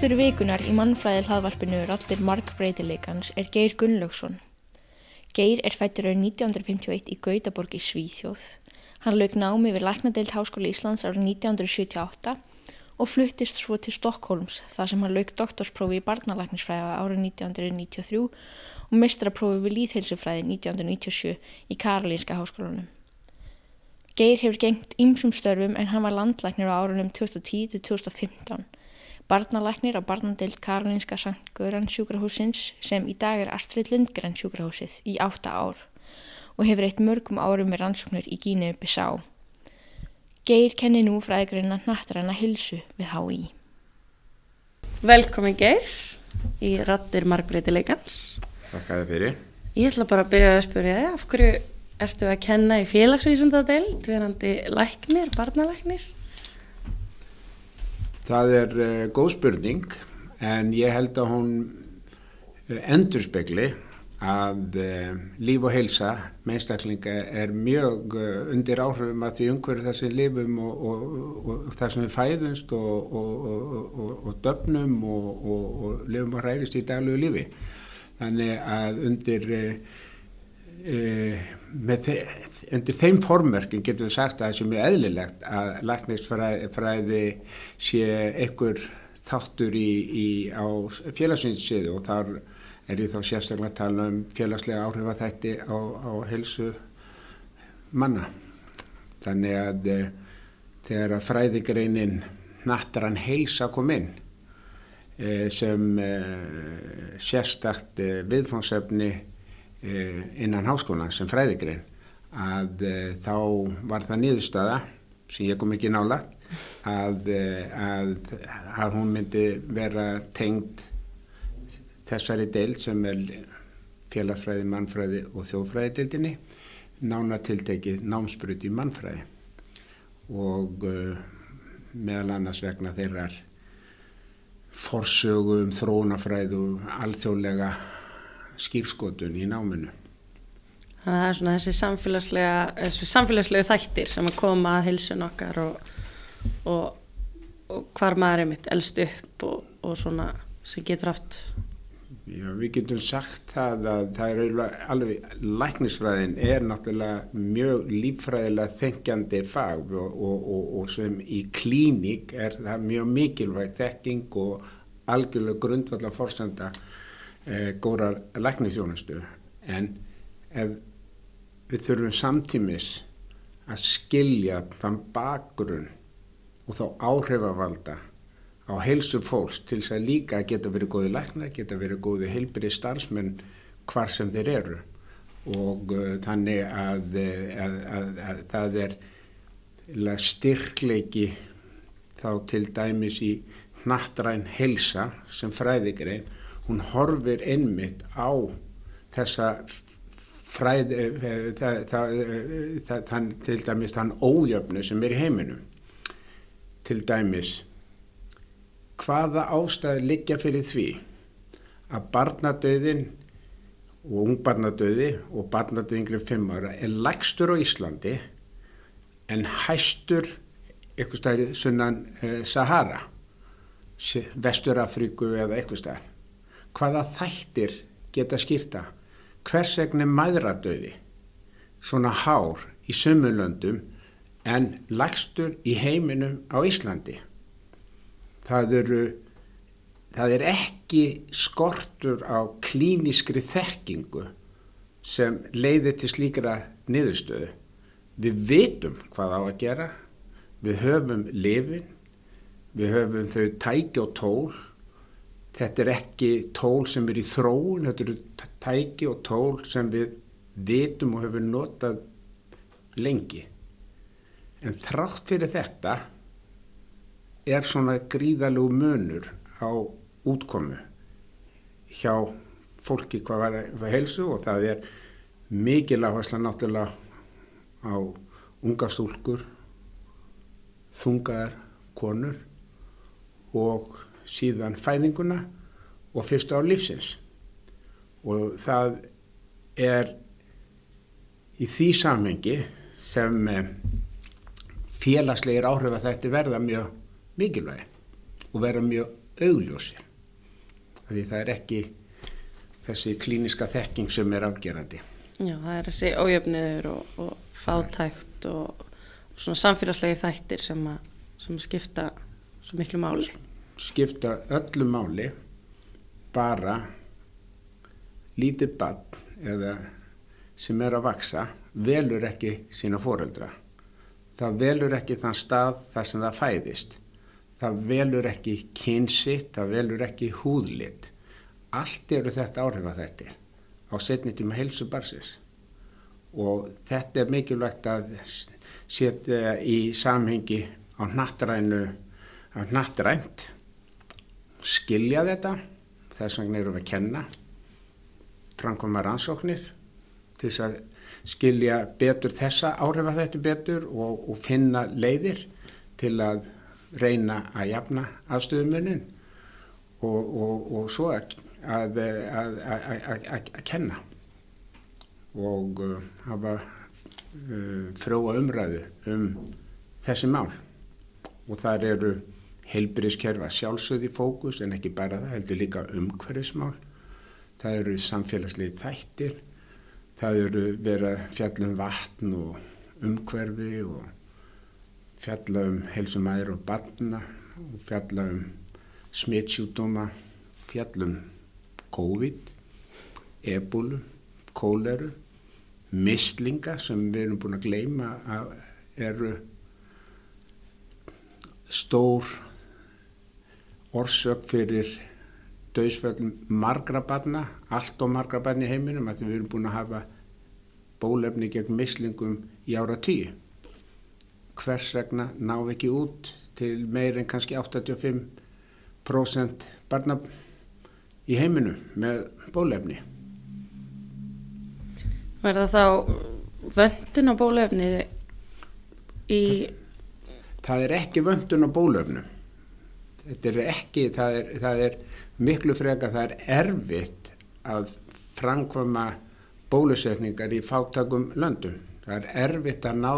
Gestur vikunar í mannfræði hlaðvarpinu Rattir markbreytileikans er Geir Gunnlaugsson. Geir er fættur árið 1951 í Gautaborg í Svíþjóð. Hann lauk námi við Læknadeild Háskóli Íslands árið 1978 og fluttist svo til Stokkólms þar sem hann lauk doktorsprófi í barnalæknisfræði árið 1993 og mistraprófi við líðhilsufræði 1997 í Karolínska háskólanum. Geir hefur gengt ýmsum störfum en hann var landlæknir á árunum 2010 til 2015. Barnalæknir á barnandeild Karolínska Sankt Göran sjúkrahúsins sem í dag er Astrid Lindgren sjúkrahúsið í átta ár og hefur eitt mörgum árum með rannsóknur í Gínu Bissá. Geir kenni nú fræðigreina nattræna hilsu við HÍ. Velkomin Geir í Rattir markbreytileikans. Takk að þið fyrir. Ég ætla bara að byrja að spyrja þig, af hverju ertu að kenna í félagsvísindadeild, verandi læknir, barnalæknir? Það er uh, góð spurning en ég held að hún uh, endurspegli að uh, líf og heilsa meðstaklinga er mjög undir áhrifum að því umhverju það sem lifum og, og, og, og það sem við fæðumst og döfnum og lifum og ræðist í daglegu lífi. Þannig að undir Þe undir þeim formörkin getum við sagt að það sé mjög eðlilegt að læknisfræði sé einhver þáttur í, í, á félagsvinnsið og þar er ég þá sérstaklega að tala um félagslega áhrifa þætti á, á helsu manna. Þannig að e, þegar að fræðigreinin nattran heilsa kom inn e, sem e, sérstakt viðfónsefni innan háskólan sem fræðigrein að e, þá var það niðurstaða sem ég kom ekki nála að, að, að hún myndi vera tengd þessari deild sem er félagsfræði, mannfræði og þjóðfræði deildinni nána tiltekið námsbruti í mannfræði. Og meðal annars vegna þeirrar forsögu um þrónafræðu alþjóðlega skýrskotun í náminu. Þannig að það er svona þessi samfélagslega, þessi samfélagslegu þættir sem að koma að heilsun okkar og, og, og hvar maður er mitt elst upp og, og svona sem getur haft. Já, við getum sagt það að það er alveg, læknisfræðin er náttúrulega mjög lífræðilega þengjandi fag og sem í klíník er það mjög mikilvæg þekking og algjörlega grundvallar fórsenda e, góðar læknisþjónustu. En ef við þurfum samtímis að skilja þann bakgrunn og þá áhrifavalda á heilsu fólks til þess að líka geta verið góði læknar, geta verið góði heilbyrði starfsmenn hvar sem þeir eru. Og uh, þannig að, að, að, að það er styrkleiki þá til dæmis í nattræn heilsa sem fræðigrein hún horfir einmitt á þessa fræð það, það, það, til dæmis þann ójöfnu sem er í heiminum. Til dæmis hvaða ástæði liggja fyrir því að barnadauðin og ungbarnadauði og barnadauði yngri fimm ára er lægstur á Íslandi en hæstur eitthvað stæði sunnan eh, Sahara Vesturafríku eða eitthvað stæði hvaða þættir geta skýrta hvers vegna maðuradauði svona hár í sumulöndum en lagstur í heiminum á Íslandi? Það eru það er ekki skortur á klíniskri þekkingu sem leiðir til slíkra niðurstöðu. Við vitum hvað á að gera. Við höfum lifin við höfum þau tæki og tól þetta er ekki tól sem er í þróun þetta eru tæki og tól sem við vitum og höfum notað lengi. En þrátt fyrir þetta er svona gríðalegu munur á útkomu hjá fólki hvað var, var helsu og það er mikil áhersla náttúrulega á unga stúlkur þungar konur og síðan fæðinguna og fyrstu á lífsins og það er í því samhengi sem eh, félagslegir áhrif að þetta verða mjög mikilvægi og verða mjög augljósi. Því það er ekki þessi klíniska þekking sem er afgerandi. Já, það er þessi ójöfniður og, og fátækt og, og svona samfélagslegi þættir sem að, sem skipta svo miklu máli. Skipta öllu máli bara lítið bann eða sem er að vaksa velur ekki sína foreldra. Það velur ekki þann stað þar sem það fæðist. Það velur ekki kynsitt, það velur ekki húðlitt. Allt eru þetta áhrif að þetta á setni tíma heilsu barsis. Og þetta er mikilvægt að setja í samhengi á nattrænu, á nattrænt, skilja þetta, þess vegna eru við að kenna, framkoma rannsóknir til þess að skilja betur þessa áhrifa þetta betur og, og finna leiðir til að reyna að jafna afstöðumunin og, og, og svo að, að, að, að kenna og uh, hafa uh, frjóa umræðu um þessi mál. Og þar eru heilbyrðiskerfa sjálfsögði fókus en ekki bara það heldur líka umhverfismál. Það eru samfélagslið þættir það eru verið fjallum vatn og umhverfi og fjalla um helsumæður og barna og fjalla um smittsjúdóma fjallum COVID ebúlu, kóleru mislinga sem við erum búin að gleima að eru stór orsök fyrir döðsföllum margra barna, allt og margra barna í heiminum að við erum búin að hafa bólefni gegn mislingum í ára tíu. Hvers vegna ná ekki út til meir en kannski 85% barna í heiminu með bólefni. Verða þá vöndun á bólefni í... Það er ekki vöndun á bólefnu. Þetta er ekki, það er, það er miklu freka það er erfitt að framkvama bólusetningar í fátakum löndum. Það er erfitt að ná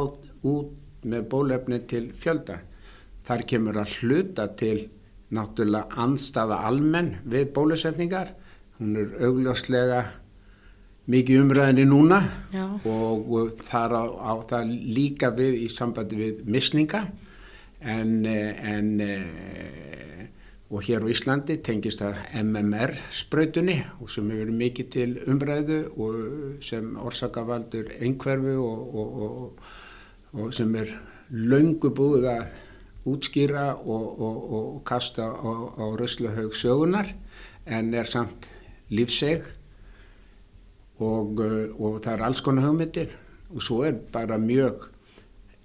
út með bólefni til fjölda. Þar kemur að hluta til náttúrulega anstaða almenn við bólusetningar. Hún er augljóslega mikið umræðinni núna Já. og þar á, á það líka við í sambandi við mislinga en, en og hér á Íslandi tengist það MMR spröytunni og sem hefur verið mikið til umræðu og sem orsakavaldur einhverfu og, og, og sem er laungu búið að útskýra og kasta á, á rösslahaug sögunar en er samt lífseg og það er alls konar hugmyndir. Og svo er bara mjög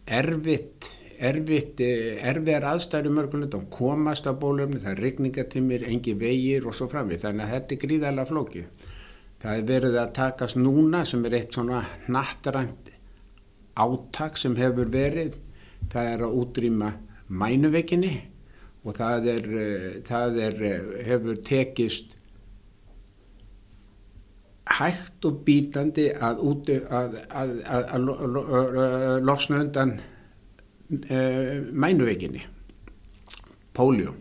erfitt erfitt, eh, erfiðar aðstæður mörgulegt og komast á bólöfni, það er regningatimir, engi vegir og svo framvið, þannig að þetta er gríðarlega flókið. Það er verið að takast núna sem er eitt svona nattarænt áttak sem hefur verið, það er að útrýma mænuvekinni og það, er, eh, það er, eh, hefur tekist hægt og bítandi að, að, að, að losna undan mænuveikinni. Póljó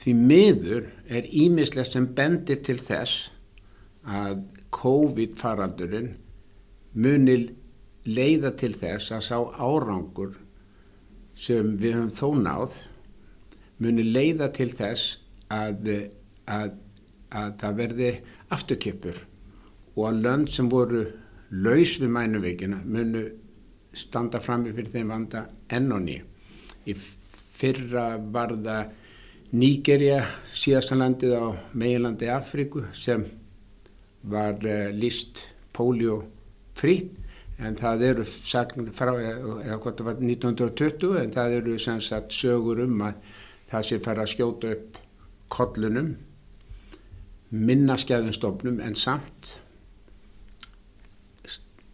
því miður er ímislegt sem bendir til þess að COVID faraldurinn munil leiða til þess að sá árangur sem við höfum þó náð munil leiða til þess að, að, að það verði afturkipur og að lönd sem voru laus við mænuveikina munu standa frammi fyrir þeim vanda enn og ný. Í fyrra var það Nígerja, síðastanlandið á meginlandi Afríku sem var uh, eh, líst póljó frít en það eru sagnir frá, eða hvort það var 1920 en það eru sem sagt sögur um að það sé fara að skjóta upp kollunum minna skæðunstofnum en samt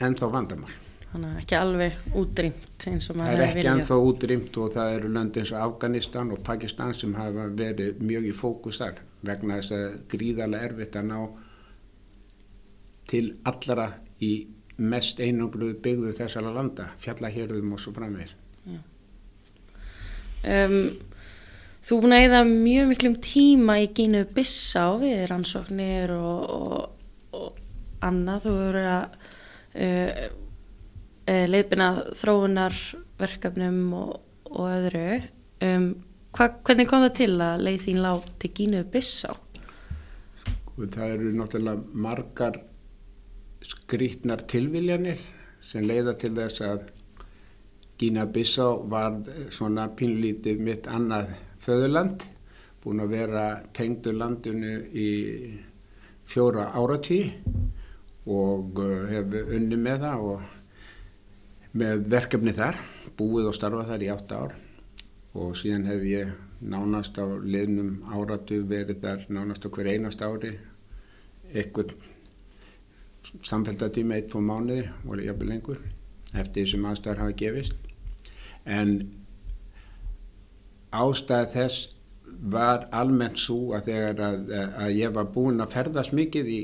en þá vandamál þannig að ekki alveg útrýmt eins og maður hefur viljað. Það er ekki ennþá útrýmt og það eru löndi eins og Afganistan og Pakistan sem hafa verið mjög í fókus þar vegna þess að gríðarlega erfitt að ná til allara í mest einangluð byggðu þessara landa, fjallahjörðum og svo framvegir. Um, þú eða mjög miklum tíma í Gínu Bissá við rannsóknir og, og, og annað, þú verið að uh, uh, leiðbina þróunar verkefnum og, og öðru um, hva, hvernig kom það til að leið þín lág til Gínu Bissá? Það eru náttúrulega margar skrítnar tilviljanir sem leiða til þess að Gína Bissá var svona pínlítið mitt annað föðurland, búin að vera tengdu landinu í fjóra áratí og uh, hef unni með það og með verkefni þar, búið og starfað þar í átta ár. Og síðan hef ég nánast á liðnum áratu verið þar nánast hver einast ári. Eitthvað samfélgdatíma eitt fór mánuði voru jafnvel lengur eftir því sem aðstæðar hafa gefist. En ástæð þess var almennt svo að þegar að, að ég var búinn að ferðast mikið í,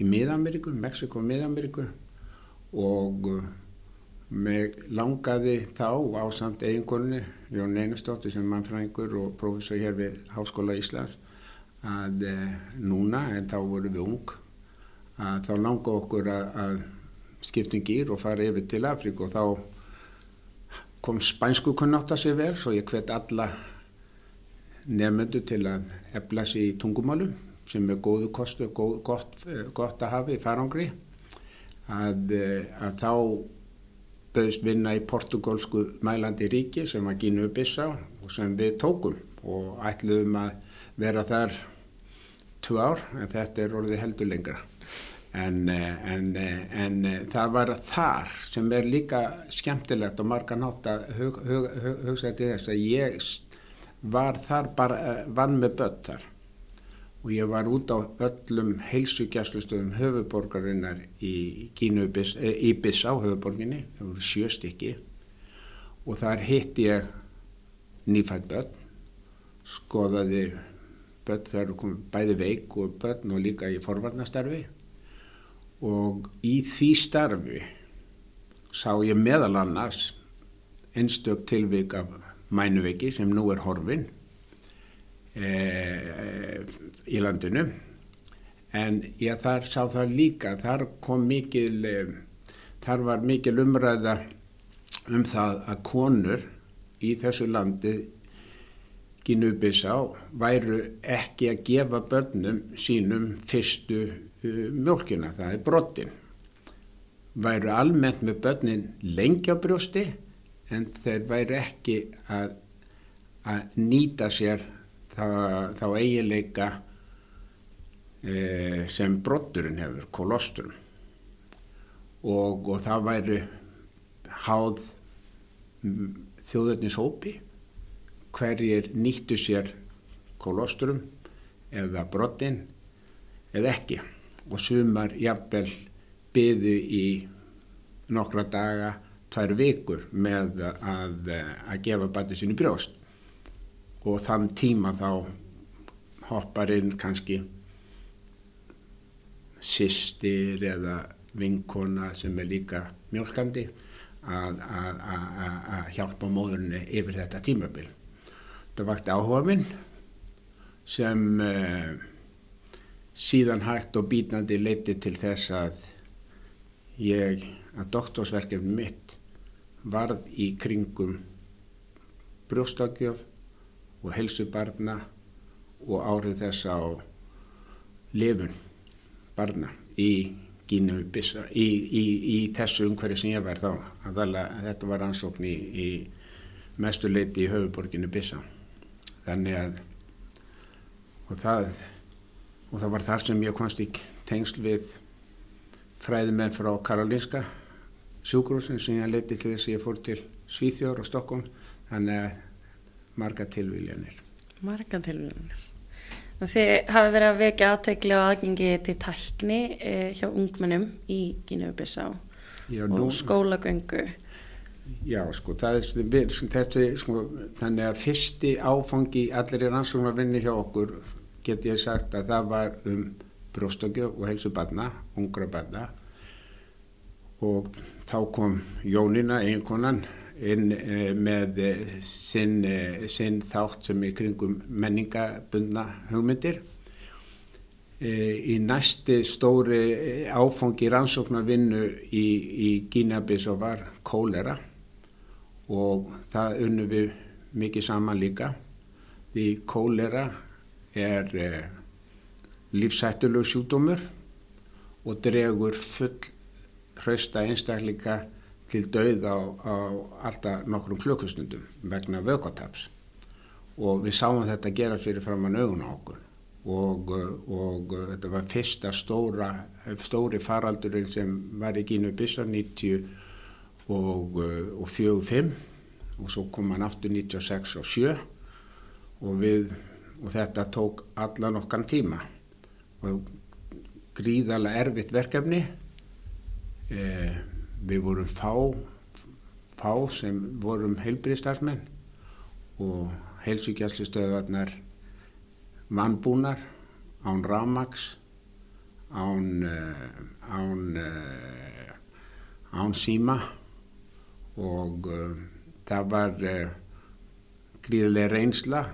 í Mið-Ameríku, Mexiko og Mið-Ameríku og mig langaði þá á samt eiginkonni Jón Einastóttir sem mannfræðingur og professor hér við Háskóla Íslands að e, núna, en þá vorum við ung að þá langa okkur að, að skiptum gýr og fara yfir til Afríku. Og þá kom spænsku kunnátt að sér vel svo ég hvet alla nefnendu til að efla sér í tungumálum sem er góðu kostu góð, gott, gott að hafa í farangri. Að, að þá bauðst vinna í portugalsku mælandi ríki sem var Gínu Bissá og sem við tókum og ætluðum að vera þar tvo ár en þetta er orðið heldur lengra. En, en, en það var þar sem er líka skemmtilegt og marga nátt að hug, hug, hug, hugsa til þess að ég var þar bara, vann með börn þar og ég var út á öllum heilsugjastlustöðum höfuborgarinnar í, Bis, í Bissá höfuborginni, það voru sjö stykki. Og þar hitt ég nýfætt börn skoðaði börn þar komið bæði veik og börn og líka í forvarnastarfi. Og í því starfi sá ég meðal annars einstök tilvík af mænuveiki sem nú er horfin. e, í landinu. En ég þar sá það líka þar kom mikil e, þar var mikil umræða um það að konur í þessu landi Gínubisá væru ekki að gefa börnum sínum fyrstu Uh, mjölkina, það er brottin væru almennt með börnin lengja brjósti en þeir væru ekki að, að nýta sér þá, þá eigileika e, sem brotturinn hefur, kolosturum og, og það væru háð þjóðarnis hópi hverjir nýttu sér kolosturum eða brottin eða ekki. Og sumar jafnvel byðu í nokkra daga, tvær vikur með að, að gefa bæti sínu brjóst og þann tíma þá hoppar inn kannski sýstir eða vinkona sem er líka mjölkandi að, að, að hjálpa móðurinn yfir þetta tímabil. Það vakti áhuga minn sem uh, síðan hægt og bítandi leiti til þess að ég, að doktorsverkefni mitt varð í kringum brjóstakjöf og helsubarna og árið þess á lifun barna í Gínu Bissa, í, í, í þessu umhverju sem ég var þá. Að þetta var ansókn í, í mestu leiti í höfuborginu Bissa. Þannig að og það og það var þar sem ég komst í tengsl við fræðimenn frá Karolinska sjúkurúsin sem ég leti til þess að ég fór til Svíþjóður og Stokkóm þannig að marga tilvíljanir Marga tilvíljanir Þið hafi verið að vekja aðtegli á aðgengi til tækni eh, hjá ungmennum í Gínöfubissá og skólagöngu. Já, sko, er þetta, sko, þannig að fyrsti áfangi allir í rannsóknarvinni hjá okkur get ég sagt að það var um brjóstökju og helsu barna, ungra barna. Og þá kom Jónina, einkonan inn eh, með eh, sinn, eh, sinn þátt sem er kringum menningabundna hugmyndir. Í næsti stóri áfangi rannsóknarvinnu í, í Gínabis og var kólera og það unnum við mikið saman líka. Því kólera er lífsættulegu sjúdómur og dregur full hrausta einstakleika til dauð á, á alltaf nokkrum klukkustundum vegna vökotaps og við sáum þetta gera fyrir framann augun á okkur. Og, og þetta var fyrsta stóra, stóri faraldurinn sem var í Gínu Bissa 90 og, og 45 og svo kom hann aftur 96 og 7 og, við, og þetta tók allan okkan tíma. Og gríðarlega erfitt verkefni. Eh, við vorum fá, fá sem vorum heilbríðstarfsmenn og heilsugjastlistöðvarnar vannbúnar án ramags án, uh, án, uh, án síma og uh, það var gríðilega reynsla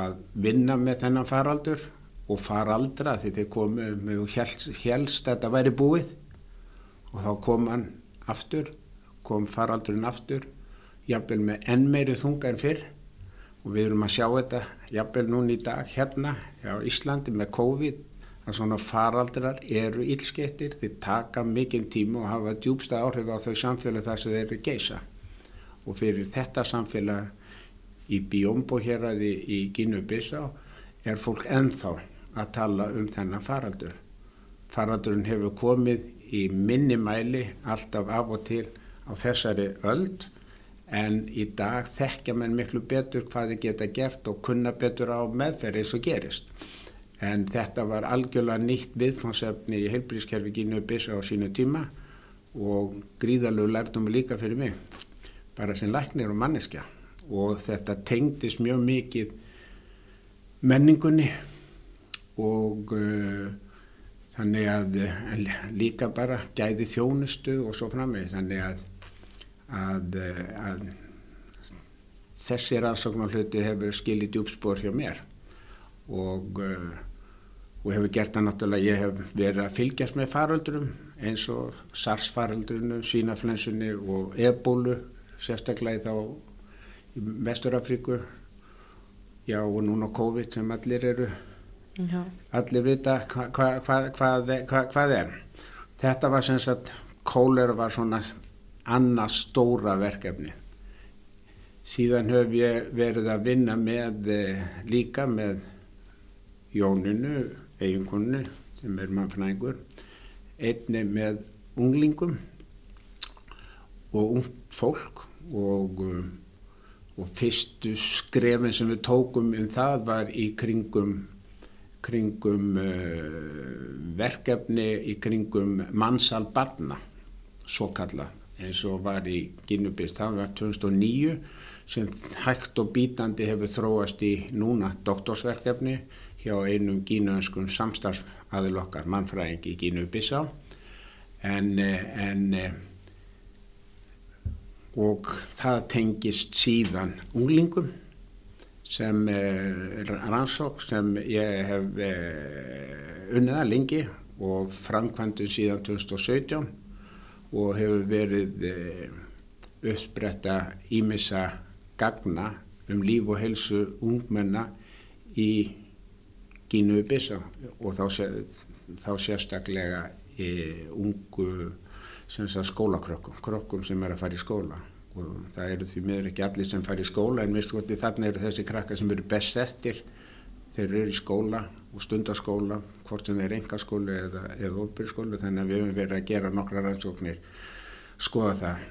að vinna með þennan faraldur og faraldra því þeir komu með helst að þetta væri búið og þá kom hann aftur, kom faraldurinn aftur, jafnvel með enn meiri þunga en fyrr. Og við erum að sjá þetta jafnvel núna í dag hérna á Íslandi með COVID að svona faraldrar eru ílskettir, þeir taka mikinn tíma og hafa djúbsta áhrif á þau samfélag þar sem þeir eru geisa. Og fyrir þetta samfélag í Bíombo hér aði í Gínu-Bissá er fólk ennþá að tala um þennan faraldur. Faraldurinn hefur komið í minni mæli alltaf af og til á þessari öld en í dag þekkja mann miklu betur hvað þið geta gert og kunna betur á meðferð eins og gerist. En þetta var algjörlega nýtt viðfangsefni í heilbríðskerfi Gínu Bissa á sínu tíma og gríðalög lærtum líka fyrir mig, bara sem læknir og manneskja. Og þetta tengdist mjög mikið menningunni og uh, þannig að líka bara gæði þjónustu og svo framveg þannig að, að, að þessi rannsóknar hluti hefur skilit djúpspór hjá mér. Og, og hefur gert það náttúrulega ég hef verið að fylgjast með faraldurum eins og SARS faraldurinu, sínaflensunni og ebólu sérstaklega þá í Vesturafríku. Já og núna COVID sem allir eru Já. allir vita hva, hva, hva, hvað er þetta var sem sagt kólera var svona annað stóra verkefni síðan höf ég verið að vinna með eh, líka með Jóninu eiginkunni sem er mannfræðingur einni með unglingum og ungt fólk og, eh, og fyrstu skrefin sem við tókum um það var í kringum kringum uh, verkefni í kringum mannsal barna, svo kalla, eins og var í Ginnubist, það var 2009 sem hægt og bítandi hefur þróast í núna doktorsverkefni hjá einum gínuönskum samstarfsaðilokkar mannfræðing í Ginnubissa en, eh, en eh, og það tengist síðan unglingum sem er rannsók sem ég hef eh, unniða lengi og framkvæmdu síðan 2017 og hefur verið eh, uppspretta ímissa gagna um líf og helsu ungmenna í Gínu Bissa og þá, þá sérstaklega ungu skólakrökkum, krökkum sem er að fara í skóla og það eru því miður ekki allir sem fær í skóla en miskoti þarna eru þessi krakkar sem eru best settir. Þeir eru í skóla og stundaskóla hvort sem þeir engaskóli eða, eða óbyrgskóli þannig að við höfum verið að gera nokkra rannsóknir. Skoða það.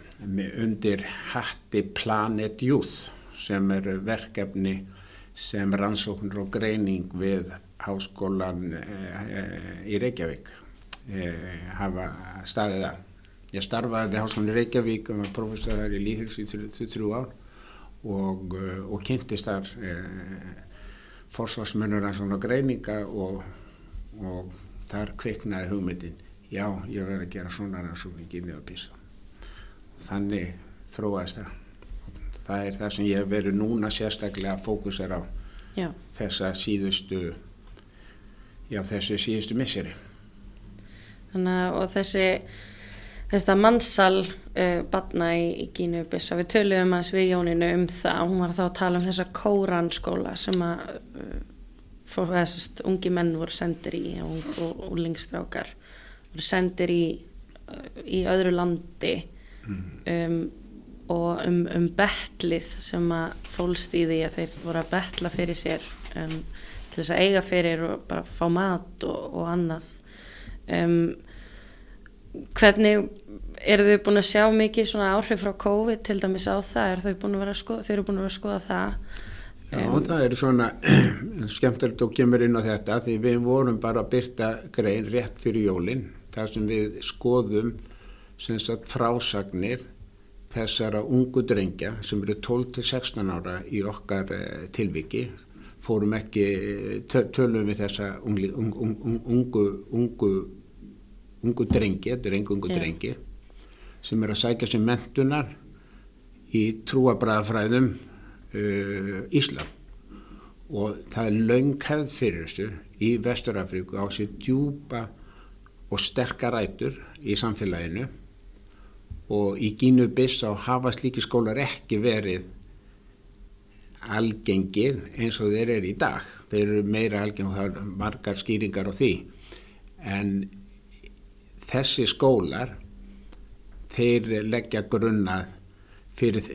Undir hatti Planet Youth sem er verkefni sem rannsóknir og greining við háskólan e, e, í Reykjavík e, hafa staðið að Ég starfaði við Háskólinni Reykjavík og var professor í líðhils í þrjú ár og, eh, og kynntist þar eh, forsvarsmunur að greininga og, og þar kviknaði hugmyndin já, ég verði að gera svona rannsókn í Gini og Písa þannig þróaðist það. Það er það sem ég verið núna sérstaklega að fókusera á Já. þessa síðustu, já þessu síðustu misseri. Þannig að þessi þetta mannsal uh, batna í, í Gínu Bissa, við töluðum að við Jóninu um það, hún var þá að tala um þessa kóranskóla sem að uh, fór, þessast ungi menn voru sendir í og, og, og lingstrákar voru sendir í uh, í öðru landi um, og um, um betlið sem að fólst í því að þeir voru að betla fyrir sér um, til þess að eiga fyrir og bara fá mat og, og annað. Um, hvernig eru þau búin að sjá mikið svona áhrif frá COVID til dæmis á það? Er þau búin að vera að skoða, þau eru búin að vera að skoða það? Já, það er svona skemmtilegt og kemur inn á þetta því við vorum bara að byrta grein rétt fyrir jólinn, þar sem við skoðum sem sagt frásagnir þessara ungu drengja sem eru 12-16 ára í okkar eh, tilviki. Fórum ekki, tö- tölum við þessa ungli, un, un, un, ungu, ungu, ungu drengi, þetta er engu ungu drengi sem er að sækja sér mentunar í trúabræðafræðum uh, Íslam og það er löngkæð fyrir þessu í Vesturafríku á sér djúpa og sterka rætur í samfélaginu og í Gínu Biss á hafa slíki skólar ekki verið algengir eins og þeir eru í dag. Þeir eru meira algeng og það er margar skýringar á því. En þessi skólar, þeir leggja grunnað fyrir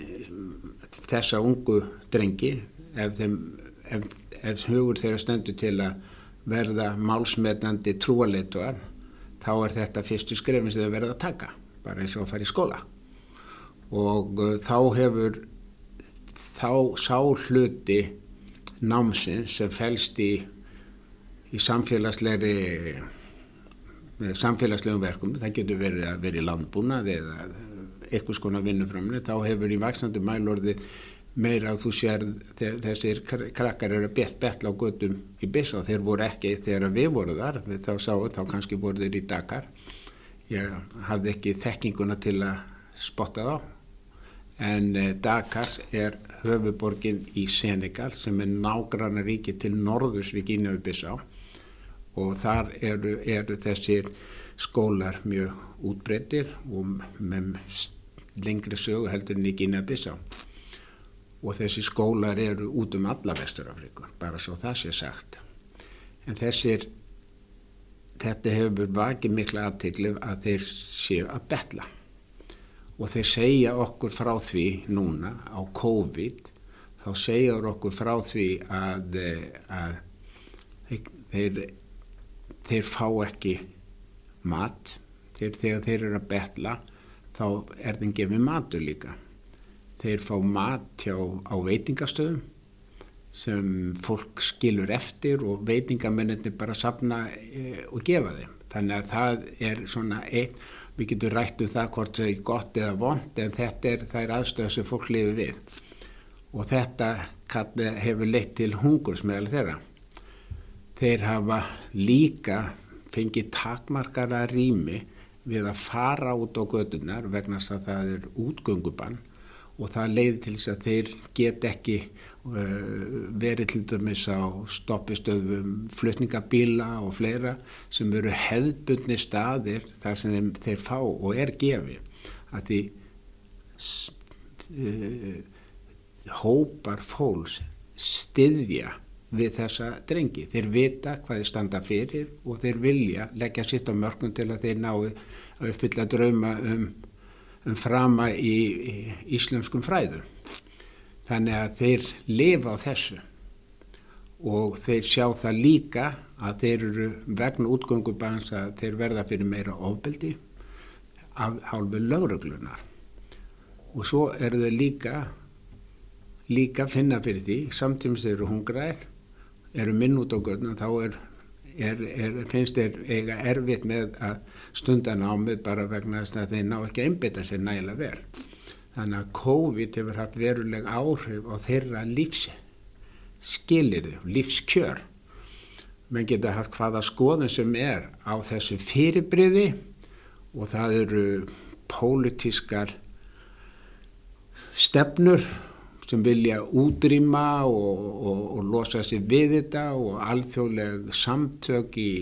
þessa ungu drengi ef, þeim, ef, ef hugur þeirra stendur til að verða málsmetnandi trúaleituar þá er þetta fyrstu skrefin sem þeir verða að taka bara eins og að fara í skóla. Og uh, þá hefur þá sá hluti námsins sem fælst í, í samfélagslegri með samfélagslegum verkum, það getur verið að vera í landbúnað eða eitthvað skona vinnuframni, þá hefur í vaksnandi mælorði meira að þú sér þe- þessir kr- krakkar eru bett betla á göttum í Bissá, þeir voru ekki þegar við vorum þar, við þá sáum, þá kannski voru þeir í Dakar. Ég hafði ekki þekkinguna til að spotta þá. En eh, Dakar er höfuborgin í Senegal sem er nágranna ríki til norðurs við Gínu Bissá og þar eru, eru þessir skólar mjög útbreytir og með lengri sögu heldur en í Gínu Bissá og þessi skólar eru út um alla Vesturafriku, bara svo það sé sagt. En þessir, þetta hefur vakið mikla aðtikli að þeir séu að betla og þeir segja okkur frá því núna á COVID, þá segja þeir okkur frá því að, eh, að þeir, þeir, fá ekki mat, þeir, þegar þeir eru að betla þá er þeim gefið matur líka þeir fá mat hjá, á veitingastöðum sem fólk skilur eftir og veitingamennir bara sapna e, og gefa þeim. Þannig að það er svona eitt, við getum rætt um það hvort það er gott eða vond en þetta er, það er aðstöða sem fólk lifi við. Og þetta hefur leitt til hungurs meðal þeirra. Þeir hafa líka fengið takmarkara rými við að fara út á gödunar vegna þess að það er útgöngubann og það leiði til þess að þeir get ekki uh, verið til dæmis á stoppistöðum flutningabíla og fleira sem eru hefðbundni staðir þar sem þeim, þeir fá og er gefi að því uh, hópar fólks styðja við þessa drengi. Þeir vita hvað þeir standa fyrir og þeir vilja leggja sitt á mörgum til að þeir nái að uppfylla drauma um um frama í, í íslenskum fræðum. Þannig að þeir lifa á þessu og þeir sjá það líka að þeir eru vegna útgöngubans að þeir verða fyrir meira ofbeldi af hálfu lauruglunar. Og svo eru þau líka, líka finna fyrir því, samtímis þeir eru hungraðir, eru minn út á gödnum, þá er Er, er, finnst þeir eiga erfitt með að stunda námið bara vegna þess að þeir ná ekki að einbytta sér nægilega vel. Þannig að COVID hefur haft veruleg áhrif á þeirra lífs skilirðu, lífskjör. Menn geta haft hvaða skoðun sem er á þessu fyrirbriði og það eru pólitískar stefnur sem vilja útrýma og, og, og losa sér við þetta og alþjóðleg samtök í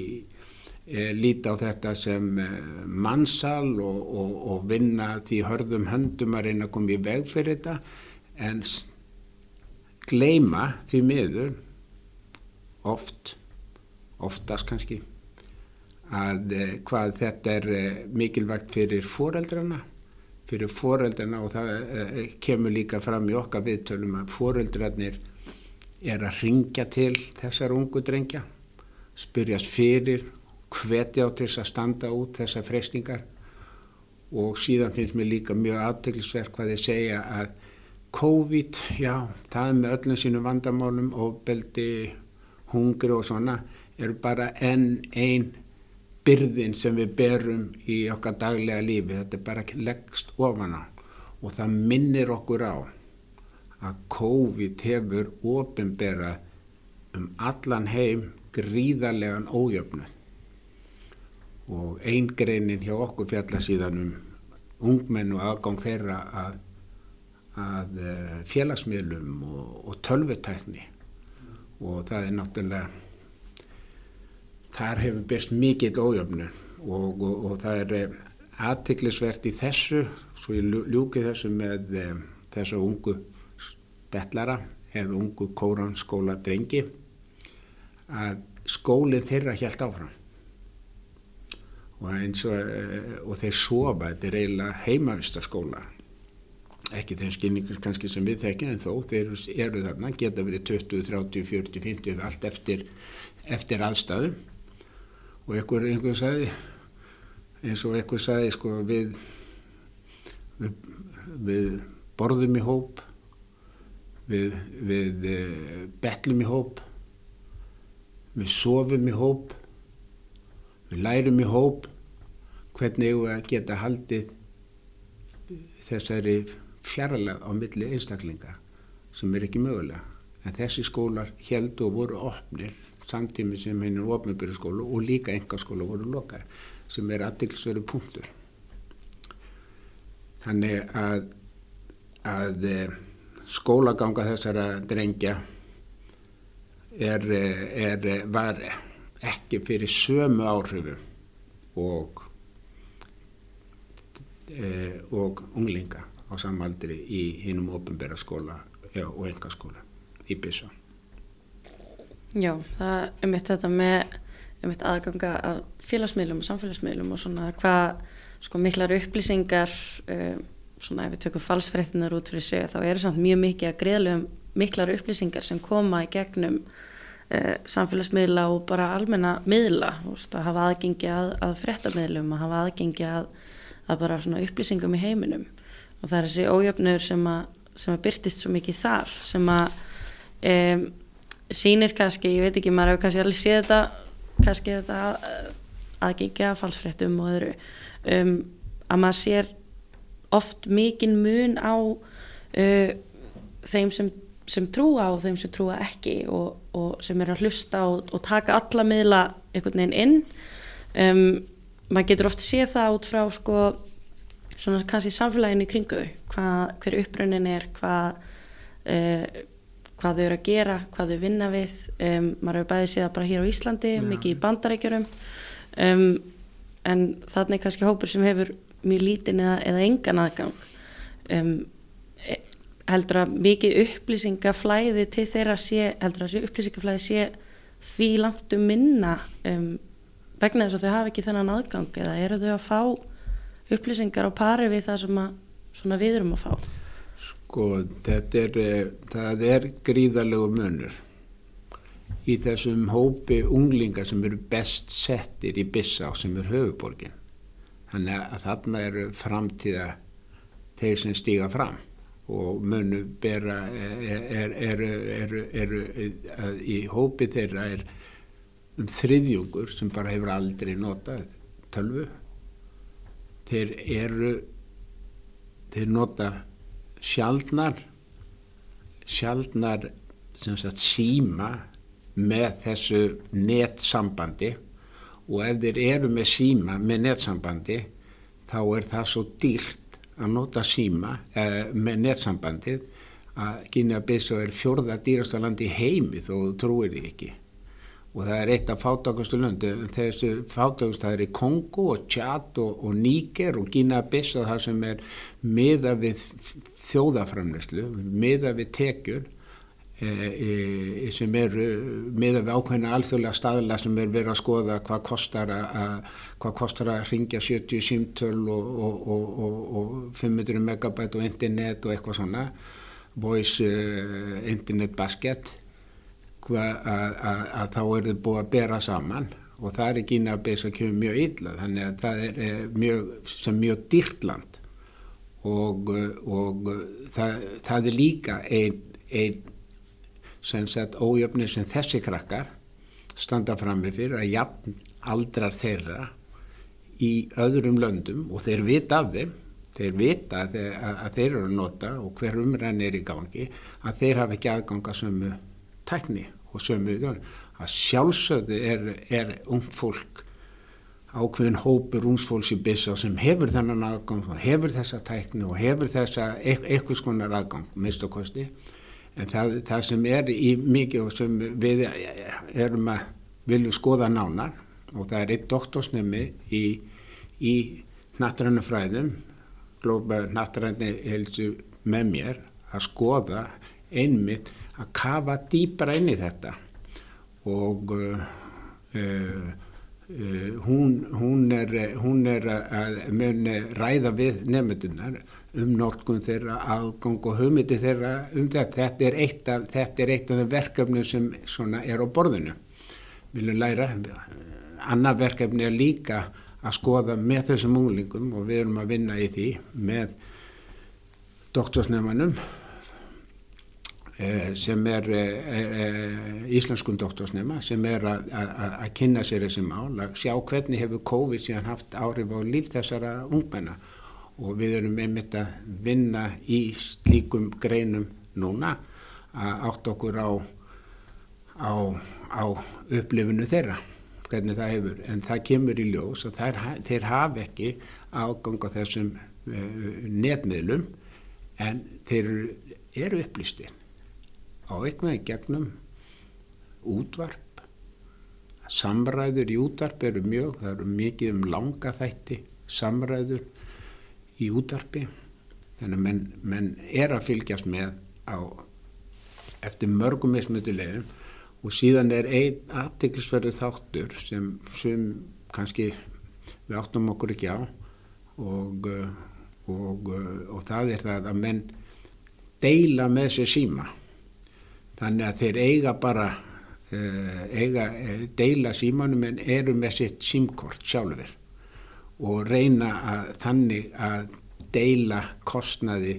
e, líti á þetta sem e, mannsal og, og vinna því hörðum höndum að reyna að koma í veg fyrir þetta. En gleima því miður oft, oftast kannski að e, hvað þetta er e, mikilvægt fyrir foreldrana fyrir foreldrana og það e, kemur líka fram í okkar viðtölum að foreldrarnir er að ringja til þessar ungu drengja spyrjast fyrir hvetja á þess að standa út þessar freystingar og síðan finnst mér líka mjög aðteglisverk hvað þið segja að COVID, já, það er með öllum sínum vandamálum og beldi hungri og svona eru bara enn einn byrðin sem við berum í okkar daglega lífi, þetta er bara leggst ofan á. Og það minnir okkur á að COVID hefur ofinberað um allan heim gríðarlegan ójöfnuð. Og eingreinin hjá okkur fjalla síðan um ungmenn og aðgang þeirra að, að eh, félagsmiðlum og, og tölvutækni. Og það er náttúrulega þar hefur byrst mikill ójöfnur og, og, og það er eh, aðtiklisvert í þessu svo ég ljúki þessu með um, þessu ungu betlara eða ungu kóranskóla drengi að skólinn þeirra hjælt áfram. Og eins og, uh, og þeir sofa, þetta er eiginlega heimavistaskóla ekki þeim skilningur kannski sem við þekkjum en þó þeir eru þarna, geta verið 20, 30, 40, 50 allt eftir, eftir aðstæðum og einhver, einhver sagði eins og einhver sagði sko við, við, við borðum í hóp við, við eh, betlum í hóp við sofum í hóp við lærum í hóp hvernig við að geta haldið þessari fjarlag á milli einstaklinga sem er ekki mögulega. En þessi skólar held og voru opnir samtími sem henni er ofnbjörnskólu og líka engaskóla voru lokar sem er aðdilsveru punktur. Þannig að, að eh, skólaganga þessara drengja er, er, var ekki fyrir sömu áhrifum og, e, og unglinga á samaldri í hinnum ofnbjörna skóla og engaskóla í Bissa. Já, það er mitt þetta með mitt aðganga af félagsmiðlum og samfélagsmiðlum og svona hvað sko miklar upplýsingar um, svona ef við tökum falsfrættinar út fyrir sig þá eru samt mjög mikið að greiðlega miklar upplýsingar sem koma í gegnum uh, samfélagsmiðla og bara almenna miðla, veist, að hafa aðgengi að, að frættamiðlum, að hafa aðgengi að, að bara svona upplýsingum í heiminum. Og það er þessi ójöfnur sem að, sem að byrtist svo mikið þar sem að um, sýnir kannski, ég veit ekki, maður hefur kannski allir séð þetta, kannski þetta aðgengja falsfréttum og öðru. Um, að maður sér oft mikinn mun á uh, þeim sem, sem trúa og þeim sem trúa ekki og, og sem er að hlusta og, og taka alla miðla einhvern veginn inn. Um, maður getur oft séð það út frá sko svona kannski samfélaginu kringu hvað, hver upprönnin er hvað uh, hvað þau eru að gera, hvað þau vinna við. Um, maður hefur bæðið séð bara hér á Íslandi ja. mikið í bandarækjurum um, en þannig kannski hópur sem hefur mjög lítinn eða, eða engan aðgang. Um, e, heldur að mikið upplýsingaflæði til þeirra sé, heldur að upplýsingaflæði sé því langt um minna vegna þess að þau hafa ekki þennan aðgang eða eru þau að fá upplýsingar á pari við það sem við erum að fá Sko þetta er, eh, það er gríðalegu munur í þessum hópi unglinga sem eru best settir í Bissá sem er höfuborgin. Þannig að þarna eru framtíða þeir sem stíga fram og munu bera, eru er, er, er, í hópi þeirra er um þriðjungur sem bara hefur aldrei notað tölvu. Þeir eru, þeir nota sjaldnar sjaldnar sagt, síma með þessu netsambandi. Og ef þeir eru með síma með netsambandi þá er það svo dýrt að nota síma eh, með netsambandið að Gínea-Bissau er fjórða dýrasta land í heimi þó þú trúir því ekki. Og það er eitt af fátakustu löndu þessu fátakust það er í Kongo og Tjad og, og Níker og Gínea-Bissau það sem er miða við þjóðaframneslu miða við tekjur e, e, sem eru miða við ákveðina alþjóðlega staðla sem er verið að skoða hvað kostar að, hvað kostar að ringja 70 símtöl og, og, og 500 megabæt og internet og eitthvað svona voice uh, internet basket að þá er þið búið að bera saman og það er ekki inn að beisa kemur mjög illa þannig að það er mjög, sem mjög dýrtland og, og það, það er líka einn ein, sem sett ójöfni sem þessi krakkar standa fram með fyrir að jafn aldrar þeirra í öðrum löndum og þeir vita af þeim þeir vita að þeir, að þeir eru að nota og hver umræðin er í gangi að þeir hafa ekki aðganga sömu tekni og sömu að sjálfsögðu er, er ung fólk ákveðin hópur ungsfólks í byssa sem hefur þennan aðgang og hefur þessa tækni og hefur þessa eitthvað skonar aðgang, mist og kosti. En það, það sem er í mikið og sem við erum að viljum skoða nánar og það er eitt doktorsnemi í, í nattrannu fræðum glópa nattrannu helsu með mér að skoða einmitt að kafa dýpra inn í þetta. Og uh, uh, uh, hún, hún er, hún er að muni ræða við nefndunar um nortkun þeirra aðgang og hugmyndi þeirra um þetta. Þetta er eitt af, af þeim verkefni sem er á borðinu. Viljum læra. Anna verkefni er líka að skoða með þessum úlingum og við erum að vinna í því með doktorsnefnanum Eh, sem er eh, íslenskun doktorsnema sem er að kynna sér þessi mál að sjá hvernig hefur COVID síðan haft áhrif á líf þessara ungmenna. Og við erum einmitt að vinna í slíkum greinum núna að átt okkur á, á, á upplifinu þeirra hvernig það hefur. En það kemur í ljós að þær, þeir hafa ekki ágang á þessum uh, netmiðlum en þeir eru upplýstinn á eitthvað gegnum útvarp. Samræður í útvarp eru mjög það eru mikið um langa þætti samræður í útvarpi. Þannig að menn, menn er að fylgjast með á eftir mörgum mismötulegum og síðan er einn aðtiklisverðu þáttur sem, sem kannski við áttum okkur ekki á. Og, og, og það er það að menn deila með sér síma þannig að þeir eiga bara uh, eiga, uh, deila símanum en eru með sitt símkort sjálfur og reyna að þannig að deila kostnaði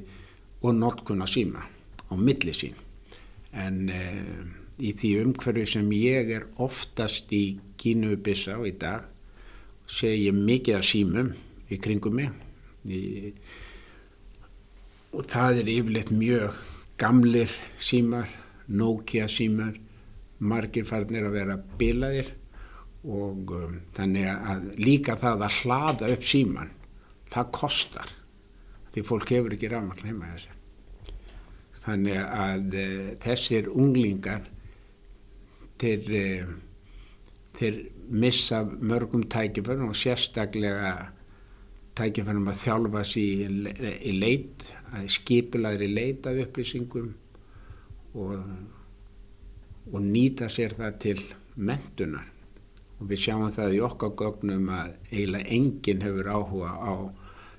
og notkuna síma á milli sín. En uh, í því umhverfi sem ég er oftast í kínubissa í dag segi ég mikið af símum í kringum mig. Í, og það er yfirleitt mjög gamlir símar Nokia símar margir farnir að vera bilaðir og um, þannig að líka það að hlaða upp síman það kostar því fólk hefur ekki rafnall heima þessu þannig að e, þessir unglingar þeir, e, þeir missa mörgum tækiförnum og sérstaklega tækiförnum að þjálfa sér í, í leit að skipilaður í leit af upplýsingum og, og nýta sér það til mentunar og við sjáum það í okkar gögnum að eiginlega enginn hefur áhuga á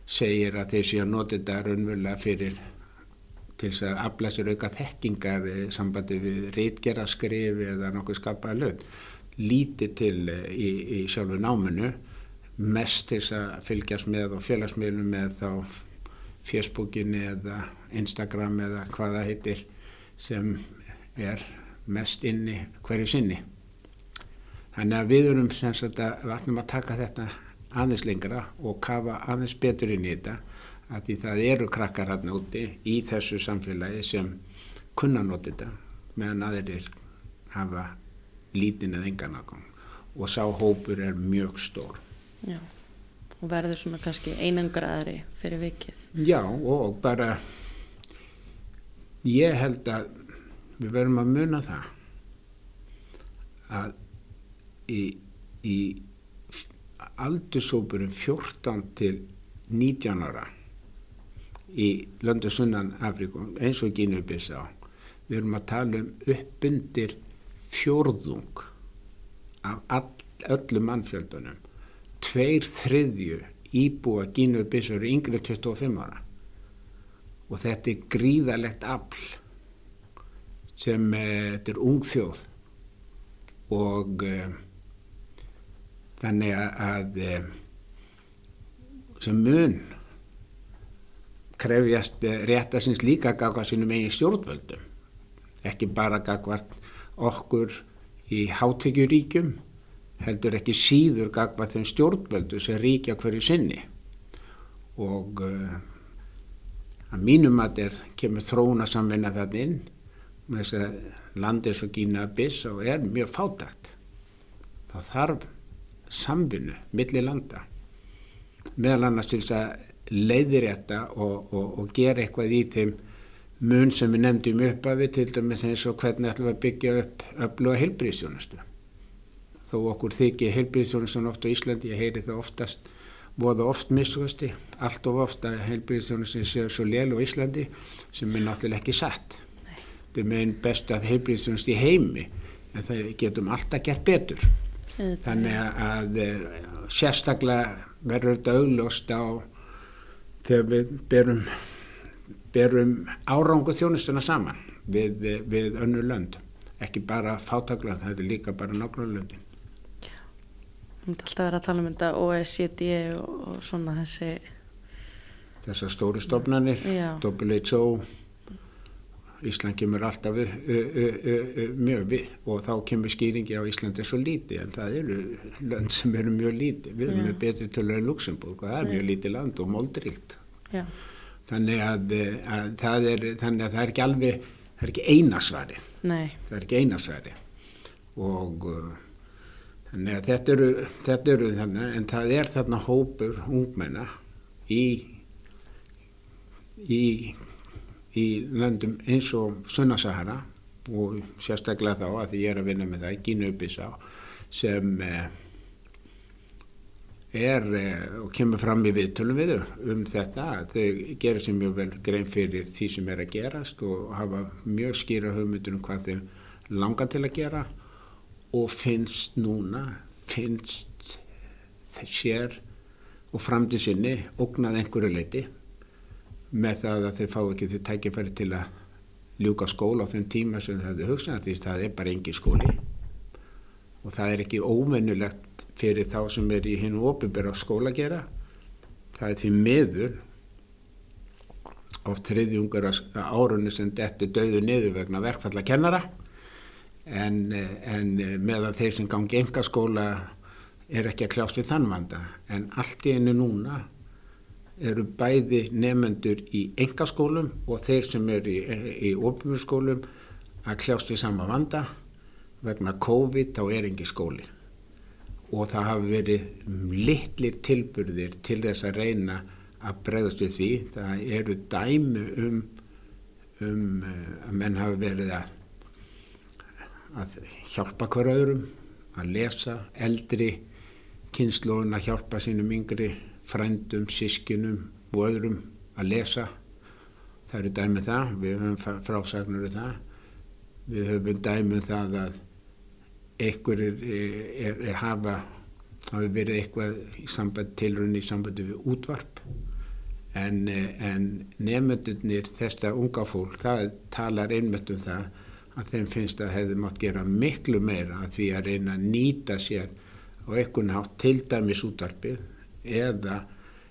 segir að þeir sé að nota þetta raunverulega fyrir til þess að afla sér auka þekkingar sambandi við reitgeraskrif eða nokkuð skapaða lög lítið til eh, í, í sjálfu náminu mest til þess að fylgjast með og félagsmiðlum með þá Facebookinni eða Instagram eða hvaða heitir sem er mest inni hverju sinni. Þannig að við erum sem sagt að við ætlum að taka þetta aðeins lengra og kafa aðeins betur inn í þetta að því það eru krakkar hann úti í þessu samfélagi sem kunna nota þetta meðan aðeins hafa lítinn eða engan aðgang og sá hópur er mjög stór. Já, og verður svona kannski einangraðri fyrir vikið. Já og bara ég held að við verðum að muna það að í, í aldursópurum 14 til 19 ára í löndu sunnan Afríkum eins og Gínubissa við erum að tala um uppbyndir fjórðung af all, öllum mannfjöldunum. Tveir þriðju íbúa Gínubissa eru yngri 25 ára og þetta er gríðalegt afl sem eh, þetta er ung þjóð. Og eh, þannig að, eh, sem mun krefjast eh, réttasins líka gagvað sínum eigin stjórnvöldum. Ekki bara gagvart okkur í hátekjuríkjum heldur ekki síður gagvað þeim stjórnvöldu sem ríkja hverju sinni. Og uh, að mínum að er kemur þróuna samvinna það inn. Með þess að landið svo gína biss og er mjög fátagt það þarf samvinnu millir landa. Meðal annars til þess að leiðirétta og, og, og gera eitthvað í þeim mun sem við nefndum upp af við til dæmis eins og hvernig ætlum við að byggja upp öfluga heilbríðsjónustu þó okkur þykir heilbríðsjónustun ofta á Íslandi, ég heyri það oftast voða oft missusti, allt of ofta heilbríðsjónustun séu svo lél á Íslandi sem er náttúrulega ekki satt. Þetta er meginn best að heilbríðsjónust í heimi en það getum alltaf gert betur. Þannig að, að sérstaklega verður þetta augljóst á þegar við berum, berum árangu þjónustuna saman við, við, önnu lönd. Ekki bara fátaklega, þetta er líka bara nákvæmlega löndin myndi alltaf vera að tala um þetta OECD og, og svona þessi þessar stóri stofnanir WHO Ísland kemur alltaf við, mjög við og þá kemur skýringi á Íslandi svo líti en það eru lönd sem eru mjög líti við erum með betri tölur en Luxemburg og það er mjög líti land og moldrikt þannig að, að, það er, þannig að það er ekki alveg það er ekki einasvari það er ekki einasvari og uh, þannig að þetta eru, þetta eru þannig en það er þarna hópur ungmenna í í í löndum eins og Sunnasahara og sérstaklega þá að ég er að vinna með það, Gínubísá sem eh, er eh, og kemur fram í viðtölum við um þetta þau gerir sem mjög vel grein fyrir því sem er að gerast og hafa mjög skýra hugmyndur um hvað þau langar til að gera og finnst núna finnst sér og framtíð sinni ógnað einhverju leiti með það að þeir fá ekki þau tækifæri til að ljúka skóla á þeim tíma sem það hefur hugsað því það er bara engin skóli. Og það er ekki ómennulegt fyrir þá sem er í hinn og ofinbæra skóla að gera. Það er því meður oft þriðjungar árunni sem dettu döðu niður vegna verkfalla kennara en, en meðan þeir sem gangi enga skóla er ekki að kljást við þann vanda. En allt í einu núna eru bæði nefnendur í engaskólum og þeir sem eru í, í ofnmjörnskólum að kljást við sama vanda vegna COVID þá er engi skóli og það hafi verið litlir tilburðir til þess að reyna að breyðast við því. Það eru dæmi um, um að menn hafi verið að, að hjálpa hver öðrum að lesa eldri kynnslóðun að hjálpa sínum yngri frændum, sískinum og öðrum að lesa. Það eru dæmið um það við höfum frásagnur um það. Við höfum dæmið um það að einhver er, er, er hafa hafi verið eitthvað í samband tilrunni í sambandi við útvarp. En, en nefndunir þesta unga fólk það talar einmitt um það að þeim finnst að hefði mátt gera miklu meira að því að reyna að nýta sér á einhvern hátt til dæmis útvarpið eða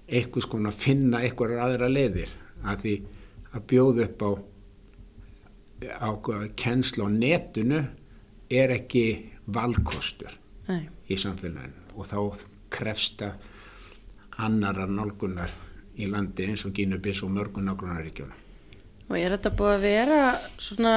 eitthvað sko að finna eitthvað aðra leiðir að því að bjóða upp á, á kennsla á netinu er ekki valkostur Nei. í samfélaginu og þá krefsta annara nálgunar í landi eins og Gínubis og mörgun nágrunaríkjóna. Og er þetta búið að vera svona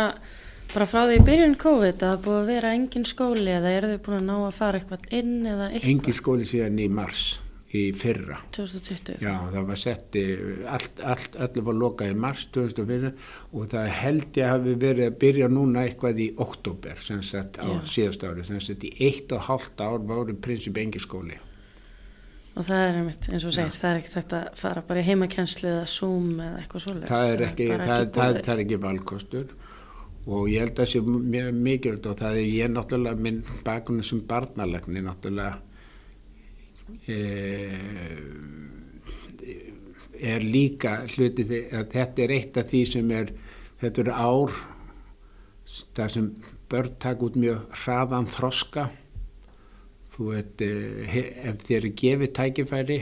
bara frá því byrjun COVID að það búið að vera engin skóli eða er þau búin að ná að fara eitthvað inn eða eitthvað? Engin skóli síðan í mars í fyrra. 2020 Já, það var sett í, allt, allt, allir var lokað í mars 2004 og það held ég hafi verið að byrja núna eitthvað í oktober sem sett á Já. síðast ári. Sem sett í eitt og hálft ár voru prinsip engi skóli. Og það er einmitt eins og segir, það er ekkert hægt að fara bara í heimakenslu eða Zoom eða eitthvað svoleiðis. Það er það, það, það er ekki valkostur og ég held að það sé mjög mikilvægt og það er ég náttúrulega minn bakunum sem barnalegni náttúrulega e, er líka hluti að þetta er eitt af því sem er þetta eru ár það sem börn taka út mjög hraðan þroska. Þú veit he- ef þér er gefið tækifæri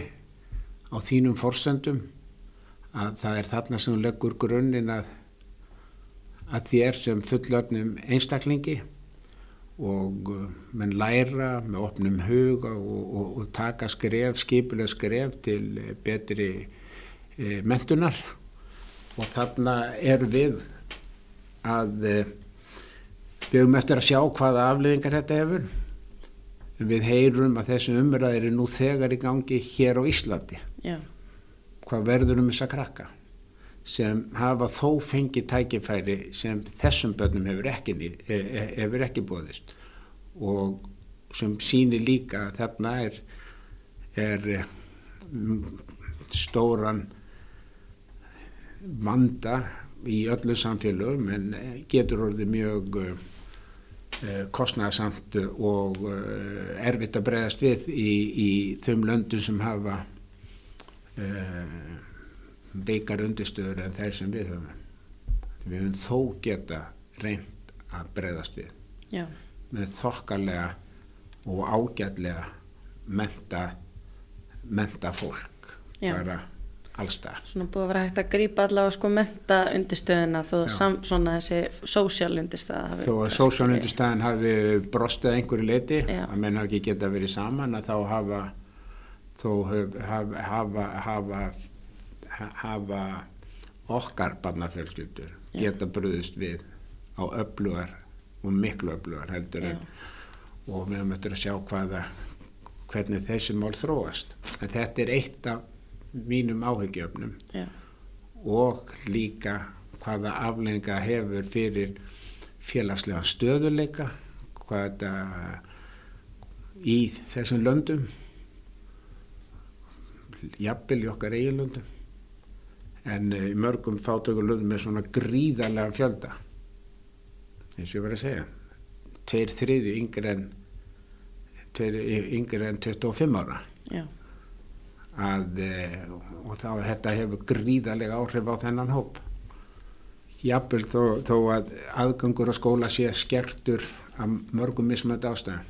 á þínum forsendum að það er þarna sem leggur grunninn að, að þér sem fullörnum einstaklingi og uh, menn læra með opnum huga og, og, og taka skref, skipulega skref til eh, betri e, mentunar og þarna er við að e, við erum eftir að sjá hvaða afleðingar þetta hefur. Við heyrum að þessi umræðir er nú þegar í gangi hér á Íslandi. Já, hvað verður um þessa krakka sem hafa þó fengið tækifæri sem þessum börnum hefur ekki, ný- e- e- hefur ekki bóðist og sem sýnir líka að þarna er, er eh, stóran vanda í öllu samfélögum en eh, getur orðið mjög kostnæðsamt og erfitt að bregðast við í, í þeim löndum sem hafa uh, veikar undirstöður en þeir sem við höfum. Við höfum þó geta reynd að bregðast við já, með þokkalega og ágætlega menta, menta fólk Já. bara allstað. svona búið að vera hægt að grípa allavega sko menta undirstöðuna þó sam, svona þessi sósjál undirstöða Þó að brostið. sósjónundistæðin hafi brostið einhverju leiti, að menn hafi ekki geta verið saman að þá hafa þó hafa, hafa, hafa, ha- hafa okkar barnafjölskyldur geta bröðist við á öflugar og miklu öflugar heldur en og við höfum eftir að sjá hvaða hvernig þessi mál þróast. En þetta er eitt af mínum áhyggjöfnum og líka hvaða aflenga hefur fyrir félagslega stöðuleika hvað þetta í þessum löndum jafnvel í okkar eigin löndum en eh, í mörgum fátökur löndum er svona gríðarlega fjölda. Eins og ég var að segja. Tveir þriði yngri en tveir yngri en 25 ára. Já, að, eh, og þá þetta hefur gríðarlega áhrif á þennan hóp. Jafnvel þó, þó að aðgangur á skóla sé skertur af mörgum mismönd ástæðum.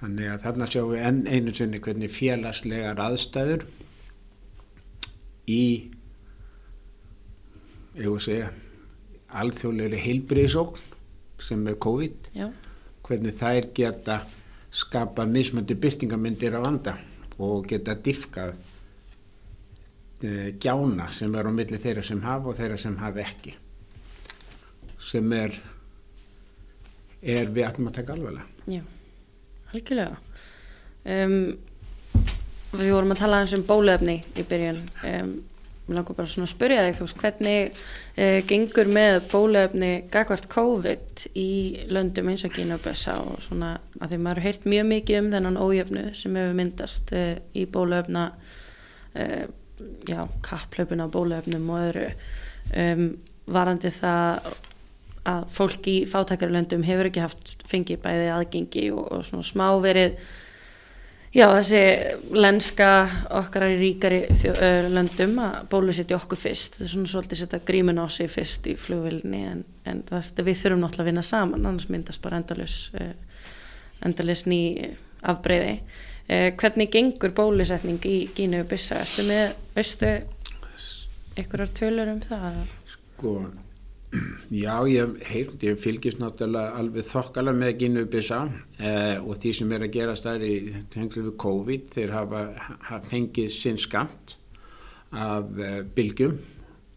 Þannig að þarna sjáum við enn einu sinni hvernig félagslegar aðstæður í segja alþjóðlegri heilbriðsókn sem er COVID. Já, hvernig þær geta skapað mismöndi byrtingamyndir á vanda og geta diffkað e, gjána sem er á milli þeirra sem hafa og þeirra sem hafa ekki. Sem er er við ætlum að taka alveglega já algjörlega. Um, við vorum að tala eins um bólefni í byrjun. Um, við langar bara svona að spyrja þig þú veist hvernig uh, gengur með bólefni gagvart COVID í löndum eins og Gínabessa og svona að því maður har heyrt mjög mikið um þennan ójöfnu sem hefur myndast uh, í bólefna uh, já, kapplöpun á bólefnum og öðru. Um, varandi það að fólk í fátækarlöndum hefur ekki haft fengið bæði aðgengi og, og svona smá verið já þessi lenska okkar í ríkari uh, löndum að bólusetja okkur fyrst. Það er svona svolítið setja grímin á sig fyrst í flugvilni en, en það, við þurfum náttúrulega að vinna saman annars myndast bara endalus uh, endalus ný afbreyði. Uh, hvernig gengur bólusetning í Gínu Bissa ertu með, veistu einhverjar tölur um það? Sko já ég heilt, ég fylgist náttúrulega alveg þokkala með Gínu Bissa eh, og því sem er að gerast þær í tengslu við COVID þeir hafa, hafa fengið sinn skamt af eh, bylgjum.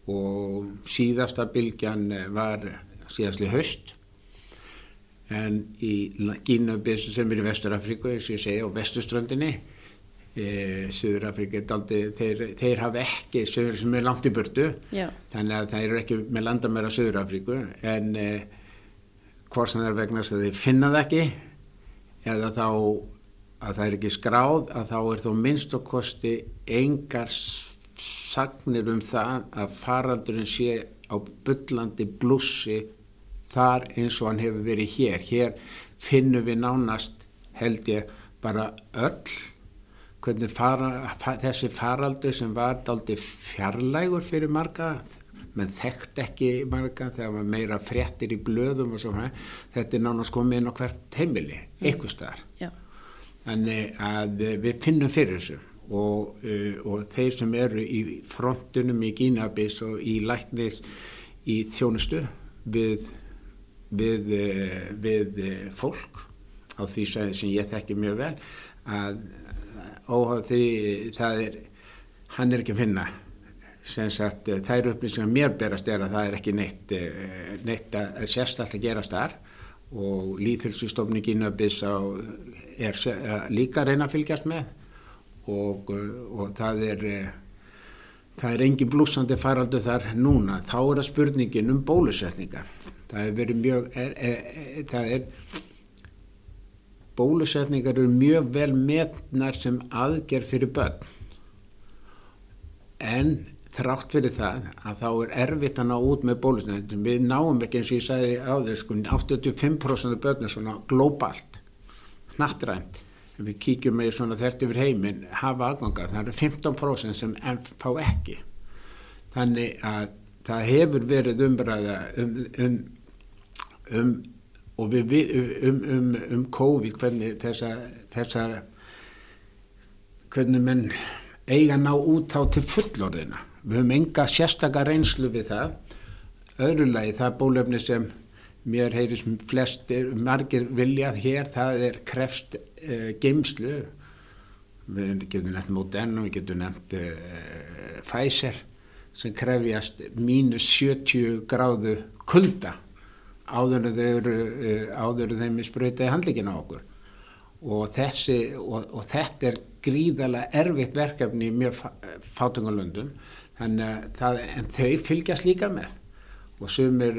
Og síðasta bylgjan eh, var síðastli höst en í Gínu Bissa sem er í Vesturafríku og vestuströndinni e, Suður Afrika þeir, þeir hafa ekki Suður sem er langt í burtu Já. þannig að það eru ekki með landamæra Suður Afriku en e, hvort sem það er vegna að þeir finna það ekki eða þá að það er ekki skráð að þá er þó minnst og kosti engar sagnir um það að faraldurinn sé á byllandi blussi þar eins og hann hefur verið hér. Hér finnum við nánast held ég bara öll hvernig fara, þessi faraldur sem var daldi fjarlægur fyrir marga menn þekkt ekki marga þegar maður meira fréttir í blöðum og svona þetta er nánast komið inn á hvert heimili, eitthvað staðar. Já. Þannig að við finnum fyrir þessu og, uh, og þeir sem eru í frontunum í Gínabis og í læknis í þjónustu við, við, uh, við fólk á því sem ég þekki mjög vel að óháð því það er, hann er ekki að finna. Sagt þær upplýsingar mér berast er að það er ekki neitt, neitt að sérstall að gerast þar. Og líðhulsustofni Gínabis er líka að reyna að fylgjast með. Og, og það er það er engin blúsandi faraldu þar núna. Þá er það spurningin um bólusetningar. Það er verið mjög er, er, er, það er bólusetningar eru mjög vel metnar sem aðgerð fyrir börn. En þrátt fyrir það að þá er erfitt að ná út með bólusetningar. Við náum ekki eins og ég sagði á þess sko 85% af börnum svona glóbalt nattrænt við kíkjum með svona þert yfir heiminn hafa aðganga, það eru 15% sem fá ekki. Þannig að það hefur verið umræða um, um, um og við, um, um, um COVID hvernig þessa, þessa hvernig menn eiga ná út á til fullorðina við höfum enga sérstakar reynslu við það. Öðrulegi það bólefni sem mér heyris flestir, margir viljað hér, það er krefst uh, geimslu við getum nefnt Moderna, við getum nefnt uh, Pfizer sem krefjast mínus 70 gráðu kulda áður þau áður þeim spröytaði handlíkin á okkur. Og, þessi, og, og þetta er gríðarlega erfitt verkefni í mjög fátungalöndum þannig að en þau fylgjast líka með. Og sumir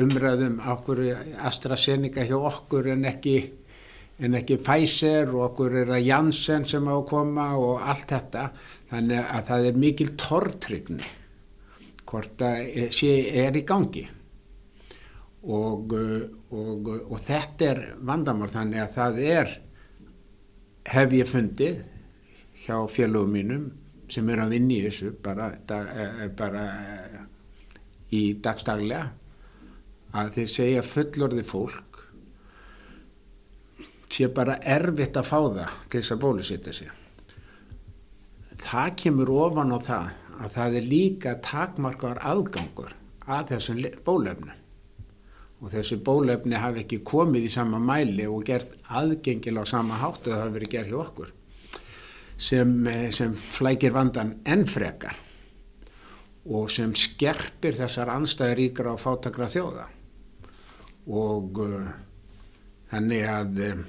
umræðum okkur AstraZeneca hjá okkur en ekki, en ekki Pfizer og okkur er það Janssen sem á að koma og allt þetta. Þannig að það er mikil tortrygni hvort að sé er í gangi og, og, og þetta er vandamál þannig að það er hef ég fundið hjá félögum mínum sem er að vinni í þessu bara, bara í dagstaglega að þeir segja fullorði fólk sé bara erfitt að fá það til þess að bólusetja sig. Það kemur ofan á það að það er líka takmarkar aðgangur að þessum bólefnum og þessi bólefni hafi ekki komið í sama mæli og gert aðgengil á sama hátt og það hafi verið gerð hjá okkur sem, sem flækir vandan ennfrekar og sem skerpir þessar anstæðir ríkra á fátakra þjóða. Og uh, þannig að um,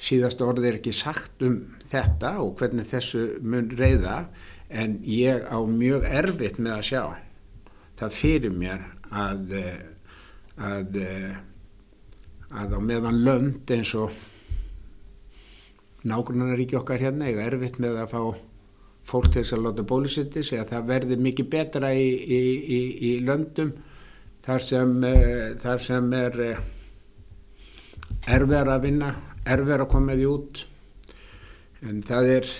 síðast orðið er ekki sagt um þetta og hvernig þessu mun reyða en ég á mjög erfitt með að sjá það fyrir mér að að, að á meðan lönd eins og nágrunnaríki okkar hérna eiga erfitt með að fá fólk til þess að láta bólusetja sig að það verði mikið betra í, í, í, í löndum þar sem, þar sem er erfiðar að vinna erfiðar að koma því út. En það er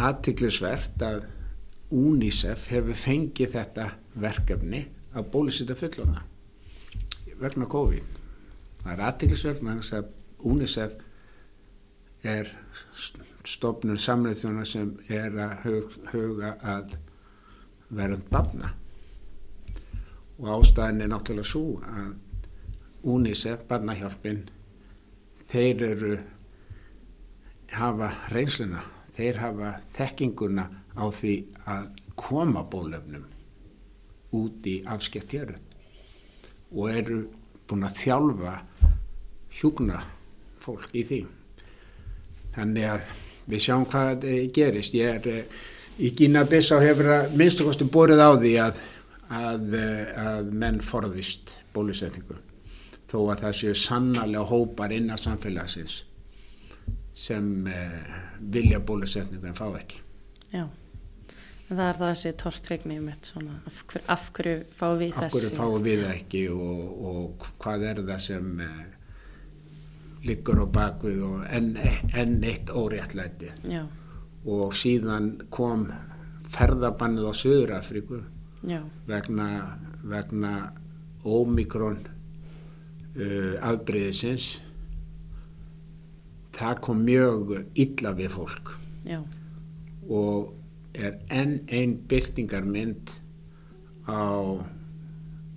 aðtiklisvert að UNICEF hefur fengið þetta verkefni að bólusetja fullona vegna COVID. Það er þess að UNICEF er stofnun samlega þjóna sem er að hug, huga að verðan barna. Og ástæðin er náttúrulega svo að UNICEF, barnahjálpin þeir eru hafa reynsluna þeir hafa þekkinguna á því að koma bólefnum út í afskett jörg og eru búin að þjálfa hjúkna fólk í því þannig að við sjáum hvað gerist. Ég er eh, í Gína Bissá hefur að minnstu kosti borið á því að, að, eh, að menn forðist bólusetningu þó að það séu sannarlega hópar innan samfélagsins sem eh, vilja bólusetningu en fá ekki. Já, það er það þessi tortregni af, hver, af hverju fáum við Af hverju þessi? fáum við það ekki og, og hvað er það sem eh, liggur á bakvið og enn, enn eitt óréttlæti. Já, og síðan kom ferðabannið á Suður-Afríku já, vegna, vegna ómikrón uh, afbreyðisins það kom mjög illa við fólk. Já, og er enn ein byrtingarmynd á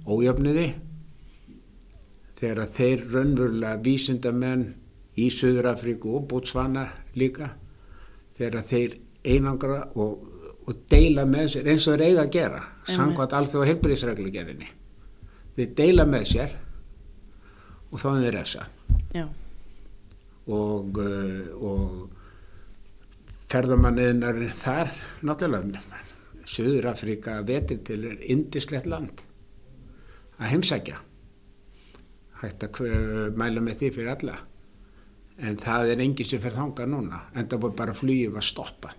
ójöfniði þegar þeir raunverulega vísindamenn í Suður-Afríku og Botswana líka þegar þeir einangra og, og deila með sér eins og þeir eiga að gera samkvæmt alþjóða heilbyrðisreglugerinni þeir deila með sér og þá er þeir refsa já, og, uh, og ferðamanniðnar þar náttúrulega Suður Afríka vetir til er indislegt land að heimsækja. Hægt að mæla með því fyrir alla. En það er enginn sem fer þangað núna en það var bara flugið var stoppa.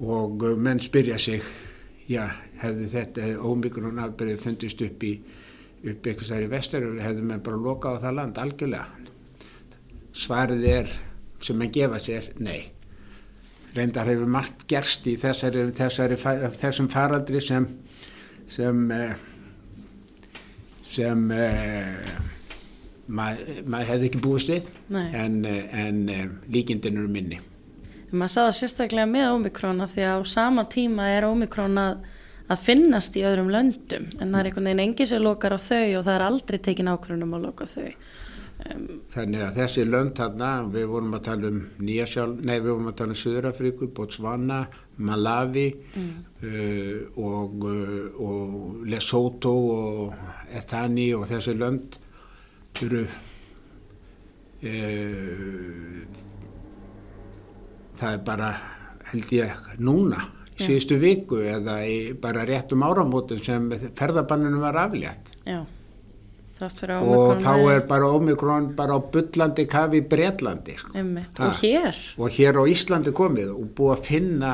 Og uh, menn spyrja sig já, hefði þetta ómikrón afbyrðið fundist upp í upp eitthvað stær í vestur hefði menn bara lokað á það land algjörlega? Svarið er sem menn gefa sér, nei. Reyndar hefur margt gerst í þessari, þessari, þessum faraldri sem sem eh, sem eh, maður mað hefði ekki búist við en, eh, en eh, líkindin eru minni. Maður sá það sérstaklega með ómikrona því að á sama tíma er ómikrona að, finnast í öðrum löndum en það er einhvern veginn engi sem lokar á þau og það er aldrei tekin ákvörðunum að loka þau. Þannig að þessi lönd þarna, við vorum að tala um Nýjasjálf, nei við vorum að tala um Suðurafríku, Botswana, Malawi mm, uh, og, uh, og Lesotho og Ethani og þessi lönd eru uh, það er bara held ég núna Já. síðustu viku eða í bara réttum áramótum sem ferðabanninu var aflétt. Já, að og þá er bara Omikron bara á bullandi kafi í Bretlandi sko. Og hér, og hér á Íslandi komið og búið að finna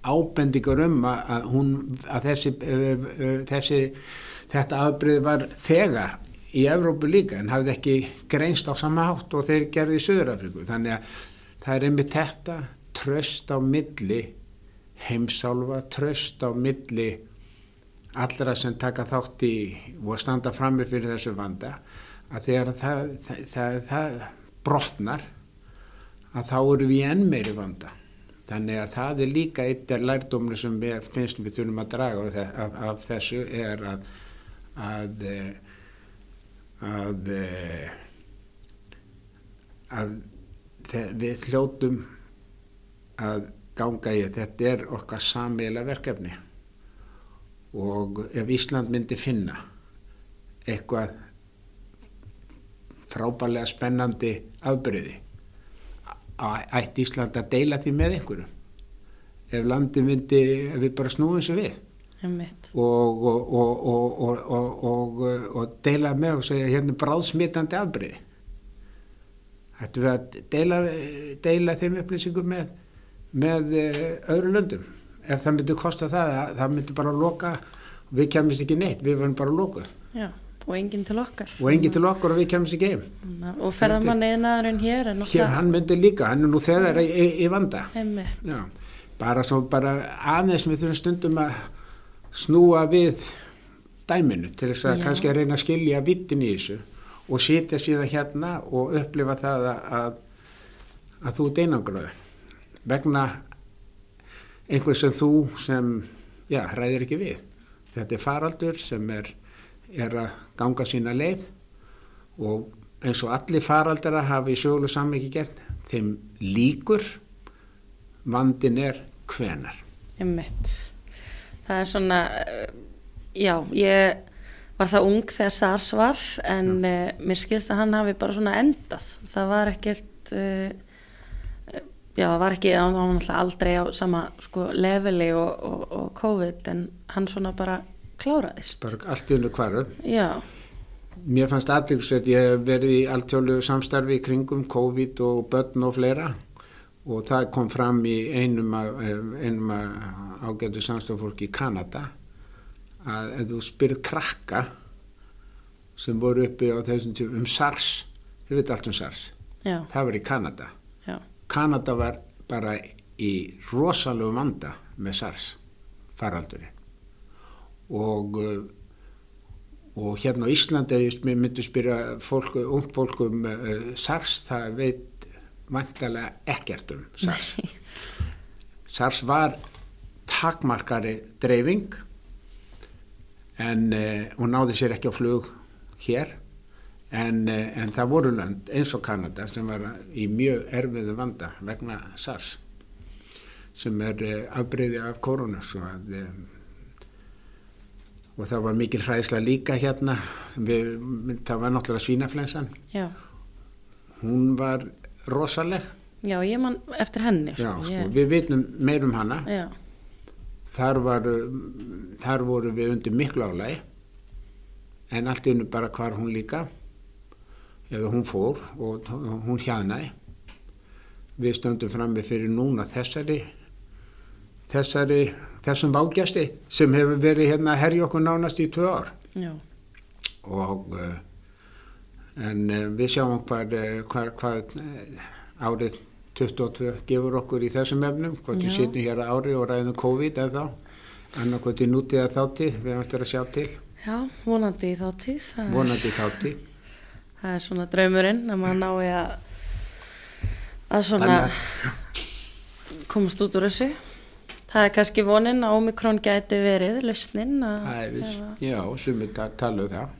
ábendingar um að, að, hún, að þessi, uh, uh, þessi þetta afbrið var þegar í Evrópu líka en hafði ekki greinst á sama hátt og þeir gerði í Suðurafriku þannig að það er einmitt þetta tröst á milli heimsálfa, tröst á milli allra sem taka þátt í og standa frammi fyrir þessu vanda að þegar það, það, það, það brotnar að þá eru við enn meiri vanda. Þannig að það er líka eitt er lærdómur sem við finnst við þurfum að draga af, af, af þessu er að að að að þe- við hljótum að ganga í þetta þetta er okkar sammeila verkefni og ef Ísland myndi finna eitthvað frábælega spennandi afbyrði ætti Ísland að deila því með einhverjum? Ef landi myndi, ef við bara snúum þessu við? Og, og, og, og, og, og, og deila með og segja hérna bráðsmitandi afbyrði ættum við að deila, deila þeim upplýsingum með, með eh, öðru löndum ef það myndi kosta það, að það myndi bara loka við kemist ekki neitt, við verðum bara lokuð já, og enginn til okkar. og engin til okkur og við kemist ekki heim Og ferðamanniðnaðurinn hér er hér náttúrulega hann myndi líka, hann er nú þegar í, í, vanda Já, bara svo bara aðeins við þurfum stundum að snúa við dæminu til þess að Já. kannski að reyna að skilja vittin í þessu og sitja síðan hérna og upplifa það að, að, að þú ert einangraður vegna einhver sem þú sem, já, ræðir ekki við. Þetta er faraldur sem er, er að ganga sína leið og eins og allir faraldara hafi í söglu sammyggi gert, þeim líkur vandin er hvenar. einmitt. Það er svona, eh, já, ég var það ung þegar SARS var en uh, mér skilst að hann hafi bara svona endað. Það var ekkert uh, já, það var ekki hann var náttúrulega aldrei á sama sko, leveli og, og, og COVID en hann svona bara kláraðist. Bara allt unnu hvaru já, mér fannst aðeinsveit ég hef verið í alltjólu samstarfi í kringum COVID og börn og fleira og það kom fram í einum, af ágætu samstafólki í Kanada að ef þú spyrir krakka sem voru uppi á þessum tíma um SARS, þið veit allt um SARS. Já, það var í Kanada Kanada var bara í rosalegu vanda með SARS faraldurinn. Og uh, og hérna á Íslandi ég myndi spyrja fólk, ung fólk um uh, SARS það veit vantalega ekkert um SARS. SARS var takmarkari dreifing en uh, hún náði sér ekki á flug hér en, uh, en það voru lönd eins og Kanada sem var í mjög erfiðu vanda vegna SARS sem er uh, afbreyði af korona svo að um, og það var mikil hræðsla líka hérna. Við, það var náttúrulega svínaflensan. Já. Hún var rosaleg. Já, ég man eftir henni Já, sko, sko, ég, við vitum meir um hana. Já, þar, var, þar voru við undir miklu álægi en allt innu bara hvar hún líka eða hún fór og hún hjaðnaði við stöndum frammi fyrir núna þessari þessari þessum vágjasti sem hefur verið hérna að herja okkur nánast í tvö ár. Já, og uh, en uh, við sjáum hvað, uh, hvað, hvað árið 22 gefur okkur í þessum efnum hvort við Já. sitjum hér að ári og ræðum COVID eða þá annarkvæmt í nútíða þáttíð við ættum að sjá til. Já, vonandi í þá tíð það, vonandi þáttíð það er svona draumurinn að maður nái að að svona komast út úr þessu. Það er kannski vonin að Omikron gæti verið lausnin já, sumir ta tala um það.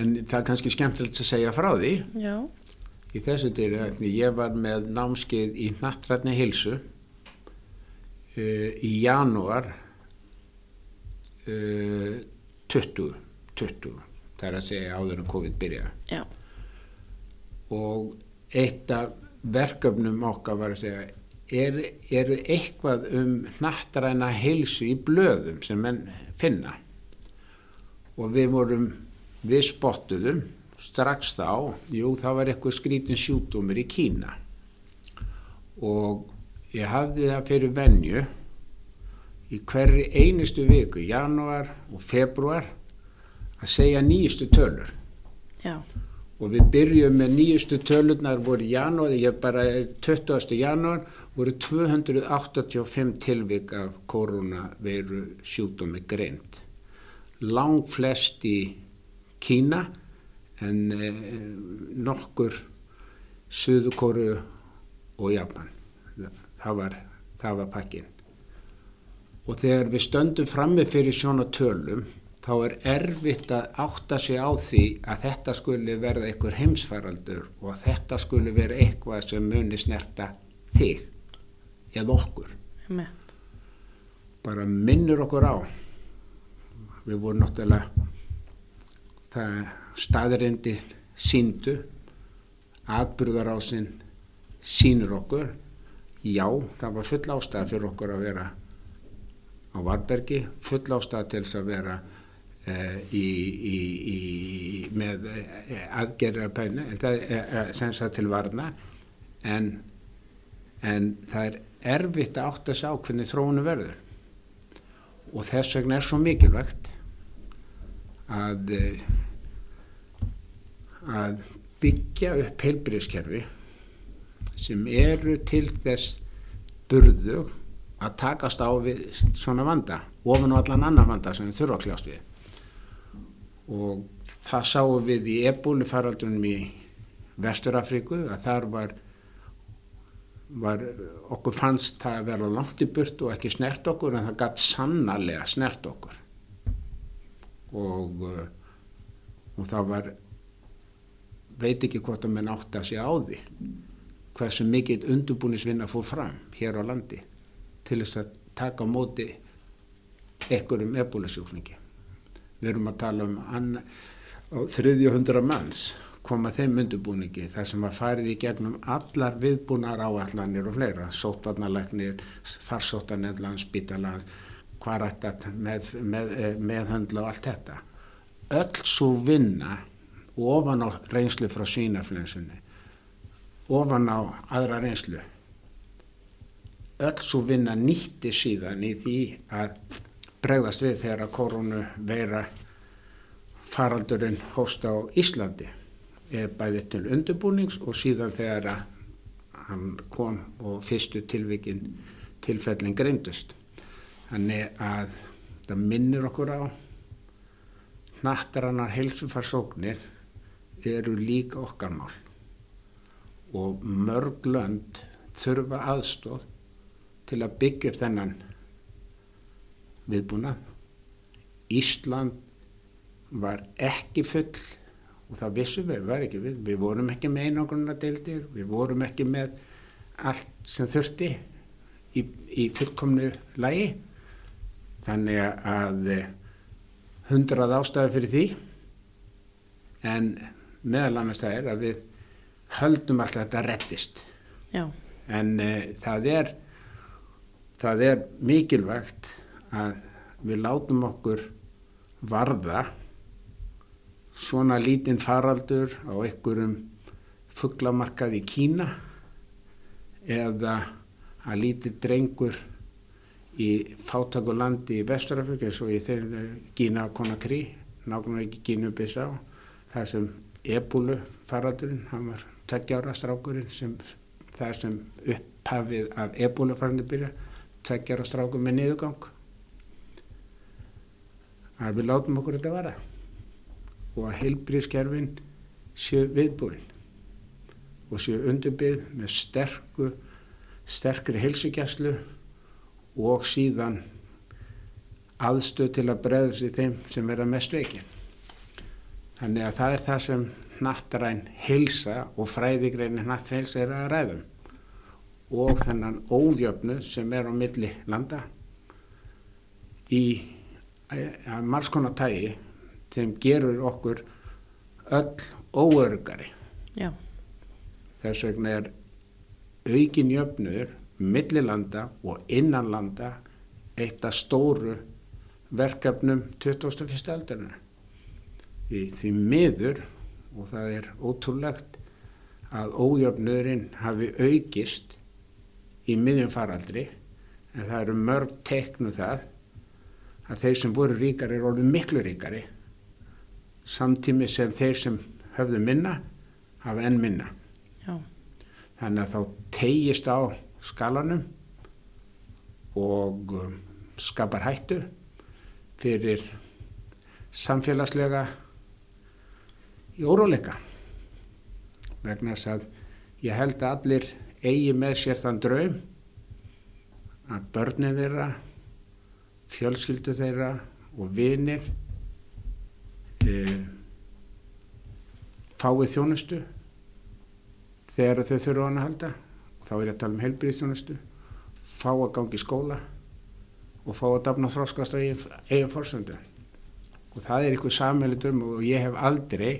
En það er kannski skemmtilegt að segja frá því. Já, í þessu dyrir ég var með námskeið í nattrætni hilsu uh, í janúar uh, 20 20 það er að segja áður en COVID byrjaði. Já, og eitt af verkefnum okkar var að segja er, er eitthvað um nattræna heilsu í blöðum sem menn finna? Og við vorum við spottuðum strax þá, jú það var eitthvað skrítin sjúkdómur í Kína. Og ég hafði það fyrir venju í hverri einustu viku, janúar og februar að segja nýjustu tölur. Já, og við byrjum með nýjustu tölurnar voru janúar, ég bara 20. janúar voru 285 tilvik af koronaveiru sjúkdómi greint lang flest í Kína en eh, nokkur Suðukóru og Japan. Það var, það var pakkin og þegar við stöndum frammi fyrir svona tölum þá er erfitt að átta sig á því að þetta skuli verða einhver heimsfaraldur og að þetta skuli vera eitthvað sem muni snerta þig eða okkur. Með, bara minnur okkur á við vorum náttúrulega það staðrindi síndu atbyrðarásinn sínur okkur. Já, það var full ástæða fyrir okkur að vera á Varbergi full ástæða til þess að vera í, í, í, með uh, aðgerðarpæni uh, sem sagt til varna. En, en það er erfitt að átta sig á hvernig þróunu verður. Og þess vegna er svo mikilvægt að eh, að byggja upp heilbríðskerfi sem eru til þess burðu að takast á við svona vanda ofan og allan annan vanda sem þurfa að kljást við og það sáum við í ebúli faraldunum í Vesturafriku að þar var var, okkur fannst það að vera langt í burt og ekki snert okkur en það gætt sannarlega snert okkur. Og, uh, og það var veit ekki hvort að menn átti að sé á því hversu mikill undurbúnisvinna fór fram hér á landi til þess að taka móti ekkurum ebólusjúklingi við erum að tala um anna, á þriðju hundra manns koma þeim undirbúningi þar sem að farið í gegnum allar viðbúnar áallanir og fleira, sótvarnalegnir, farsóttanendlan, spítalan, hvað þetta með, með, eh, meðhöndla og allt þetta. Öll svo vinna ofan á reynslu frá svínaflensunni, ofan á aðra reynslu. Öll svo vinna nýtti síðan í því að bregðast við þegar að koronu veira faraldurinn hóst á Íslandi bæði til undirbúnings og síðan þegar að hann kom og fyrstu tilvíkin tilfellin greindust. Þannig að það minnir okkur á nattarannar heilsufarsóknir eru líka okkar mál og mörg lönd þurfa aðstóð til að byggja upp þennan viðbúna. Ísland var ekki full og það vissum við, var ekki við, við vorum ekki með einangrunna deildir, við vorum ekki með allt sem þurfti í, í fullkomnu lægi þannig að eh, hundrað ástæði fyrir því en meðal annars það er að við höldum alltaf að þetta rettist Já. en e, það er það er mikilvægt að við látum okkur varða svona lítinn faraldur á einhverjum fugglamarkað í Kína eða að lítið drengur í fátakulandi í Vesturafrika eins og í þeim Gína Konakrí, nákvæmlega ekki Gínu Bissá, það sem ebúlu faraldurinn, hann var tveggjára strákurinn sem það sem upphafið af ebúlu faraldurinn byrja, tveggjára strákur með niðugang. Að við látum okkur þetta vara og að heilbríðskerfin séu viðbúin og séu undirbyggð með sterku, sterkri heilsugjastlu og síðan aðstöð til að bregðast í þeim sem er að mest veikin. Þannig að það er það sem nattræn heilsa og fræðigreinin nattræn heilsa er að ræðum og þennan ójöfnu sem er á milli landa í að margskona tægi sem gerur okkur öll óörgari. Já. Þess vegna er aukin jöfnur, millilanda og innanlanda eitt af stóru verkefnum 21. aldarinn. Því, því miður, og það er ótrúlegt að ójöfnurinn hafi aukist í miðjum faraldri, en það eru mörg teknu um það að þeir sem voru ríkari er orðið miklu ríkari samtími sem þeir sem höfðu minna hafa enn minna. Já. Þannig að þá tegist á skalanum og um, skapar hættu fyrir samfélagslega í óróleika vegna þess að ég held að allir eigi með sér þann draum að börnin þeirra fjölskyldu þeirra og vinir e, fáið þjónustu þegar þau þurfa hann að halda. Og þá er ég að tala um heilbríðstjónustu fá að gangi í skóla og fá að dafna þróskast á eigin, eigin fórsöndu og það er eitthvað samhælið um og ég hef aldrei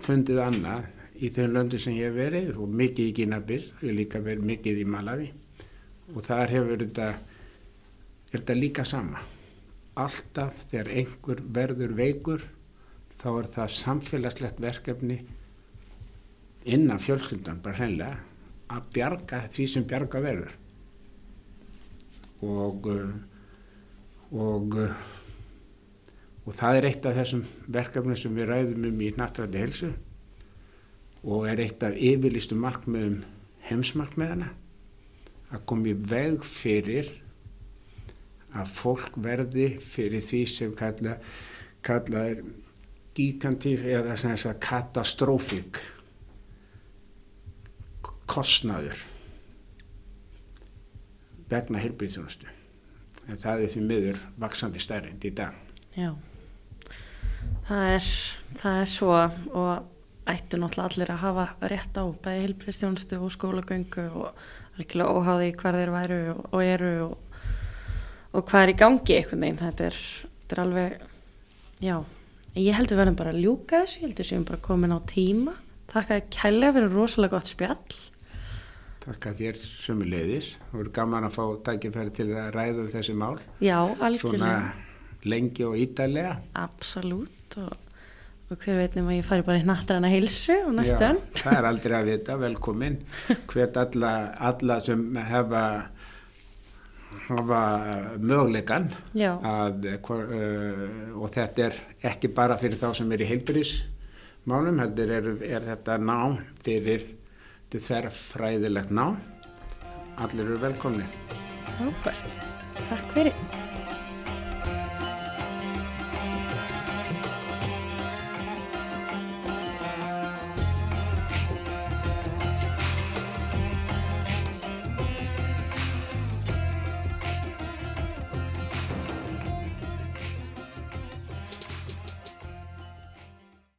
fundið annað í þeim löndu sem ég hef verið og mikið í Gínabir, hef líka verið mikið í Malawi og þar hefur þetta, þetta líka sama. Alltaf þegar einhver verður veikur þá er það samfélagslegt verkefni innan fjölskyldan bara hreinlega að bjarga því sem bjarga verður. Og og og það er eitt af þessum verkefni sem við ræðum um í nattræði helsu og er eitt af yfirlistu markmiðum heimsmarkmiðana að komi veg fyrir að fólk verði fyrir því sem kalla, kalla er gigantíf eða katastrófík kostnaður vegna heilbríðsjónustu en það er því miður vaksandi stærrind í dag. Já. Það er, það er svo og ættu náttúrulega allir að hafa rétt á bæði heilbríðsjónustu og skólagöngu og alveg óháði hver þeir væru og, og eru og og hvað er í gangi einhvern veginn þetta er, þetta er alveg já, Ég held við verðum bara að ljúka þessu, ég held við séum bara komin á tíma. Þakka þér kælega fyrir rosalega gott spjall. Takk að þér sömu leiðis. Það voru gaman að fá tækifæri til að ræða um þessi mál. Já, Svona algjörlega. lengi og ítalega. Absolutt og, og hver veit nema ég fari bara í nattræna heilsu og næstu Já, enn. það er aldrei að vita, velkomin. Hvet alla, alla sem hefa, hafa möguleikan Já. að, uh, og þetta er ekki bara fyrir þá sem er í heilbyrðismálum, heldur er, er þetta nám fyrir þetta þverfræðilegt nám. Allir eru velkomni. Frábært. Takk fyrir.